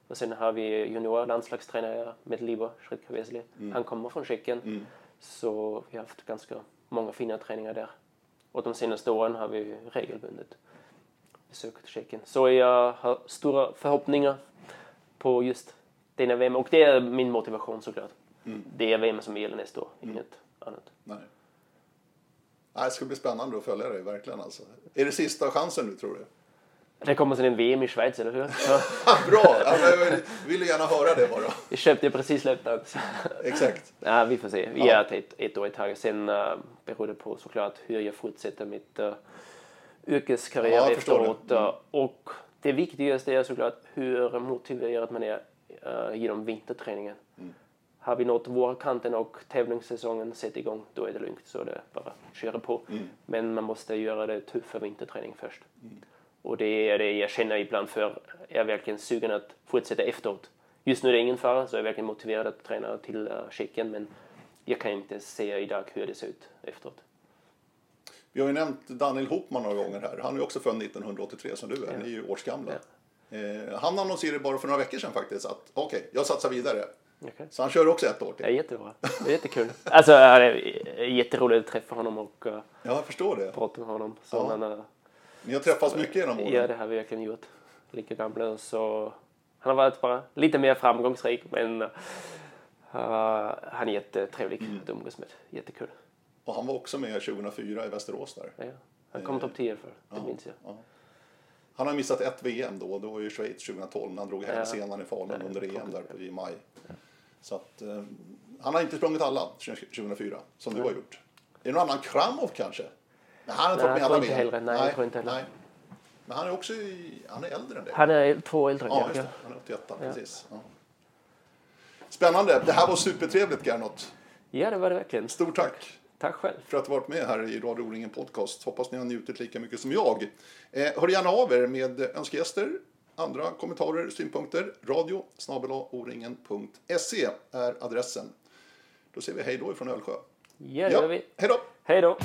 Och sen har vi junior landslagstränare med Libor Shredkavesli. Han kommer från Tjeckien. Så vi har haft ganska många fina träningar där. Och de senaste åren har vi regelbundet besökt Tjeckien. Så jag har stora förhoppningar på just denna VM. Och det är min motivation såklart. Det är VM som gäller nästa år, inget annat.
Nej. Det ska bli spännande att följa dig, verkligen. Alltså. Är det sista chansen nu, tror du?
Det kommer sen en VM i Schweiz, eller hur?
Bra! Ja, jag ville gärna höra det bara.
vi köpte precis löpnad.
Exakt.
Ja, vi får se. Vi
Ja.
är ett, ett, år i taget. Sen uh, beror det på såklart hur jag fortsätter mitt uh, yrkeskarriär
Ja,
efteråt.
Mm.
Och det viktigaste är såklart hur motiverad man är uh, genom vinterträningen.
Mm.
Har vi nått vårkanten och tävlingssäsongen sätter igång, då är det lugnt. Så det är bara att köra på.
Mm.
Men man måste göra det tuffa vinterträning först. Och det är det jag känner ibland för. Jag är verkligen sugen att fortsätta efteråt. Just nu är det ingen fara, så jag är verkligen motiverad att träna till uh, Tjeckien. Men jag kan inte säga idag hur det ser ut efteråt.
Vi har ju nämnt Daniel Hopman några gånger här. Han är också född 1983 som du är. Ni är ju årsgamla. Eh, han annonserade bara för några veckor sedan faktiskt att okej, jag satsar vidare.
Okej.
Så han kör också ett år
Det är
till.
jättebra. Det är jättekul. Alltså, det är jätteroligt att träffa honom och uh,
Ja, jag förstår det.
prata med honom. Så
Ja.
han, uh,
Ni har träffats mycket genom åren.
ja, det har vi verkligen gjort. Lika gamla. Så Han har varit bara lite mer framgångsrik men uh, han är jättetrevlig mm. att umgås med. Jättekul.
Och han var också med 2004 i Västerås där.
Ja, han kom topp 10 för, det ja, minns jag. Ja.
Han har missat ett VM då, då var ju Schweiz 2012 när han drog hem ja. i Falun under EM där i maj. Så att, eh, han har inte sprungit alla 2004 som du har gjort. Är det någon annan Kramov kanske?
Nej, han har inte fått med alla VM. Nej, nej, tror inte heller. Nej.
Men han är också i, han är äldre än det.
Han är två äldre.
Ja, just det. Han är 88, ja. precis. Ja. Spännande. Det här var supertrevligt Gernot.
Ja, det var det verkligen.
Stort tack.
Tack själv.
För att du varit med här i Radio O-ringen Podcast. Hoppas ni har njutit lika mycket som jag. Eh, hör gärna av er med önskegäster, andra kommentarer, synpunkter. Radio är adressen. Då säger vi hej då ifrån Ölsjö.
Ja, det gör vi.
Hej då.
Hej då.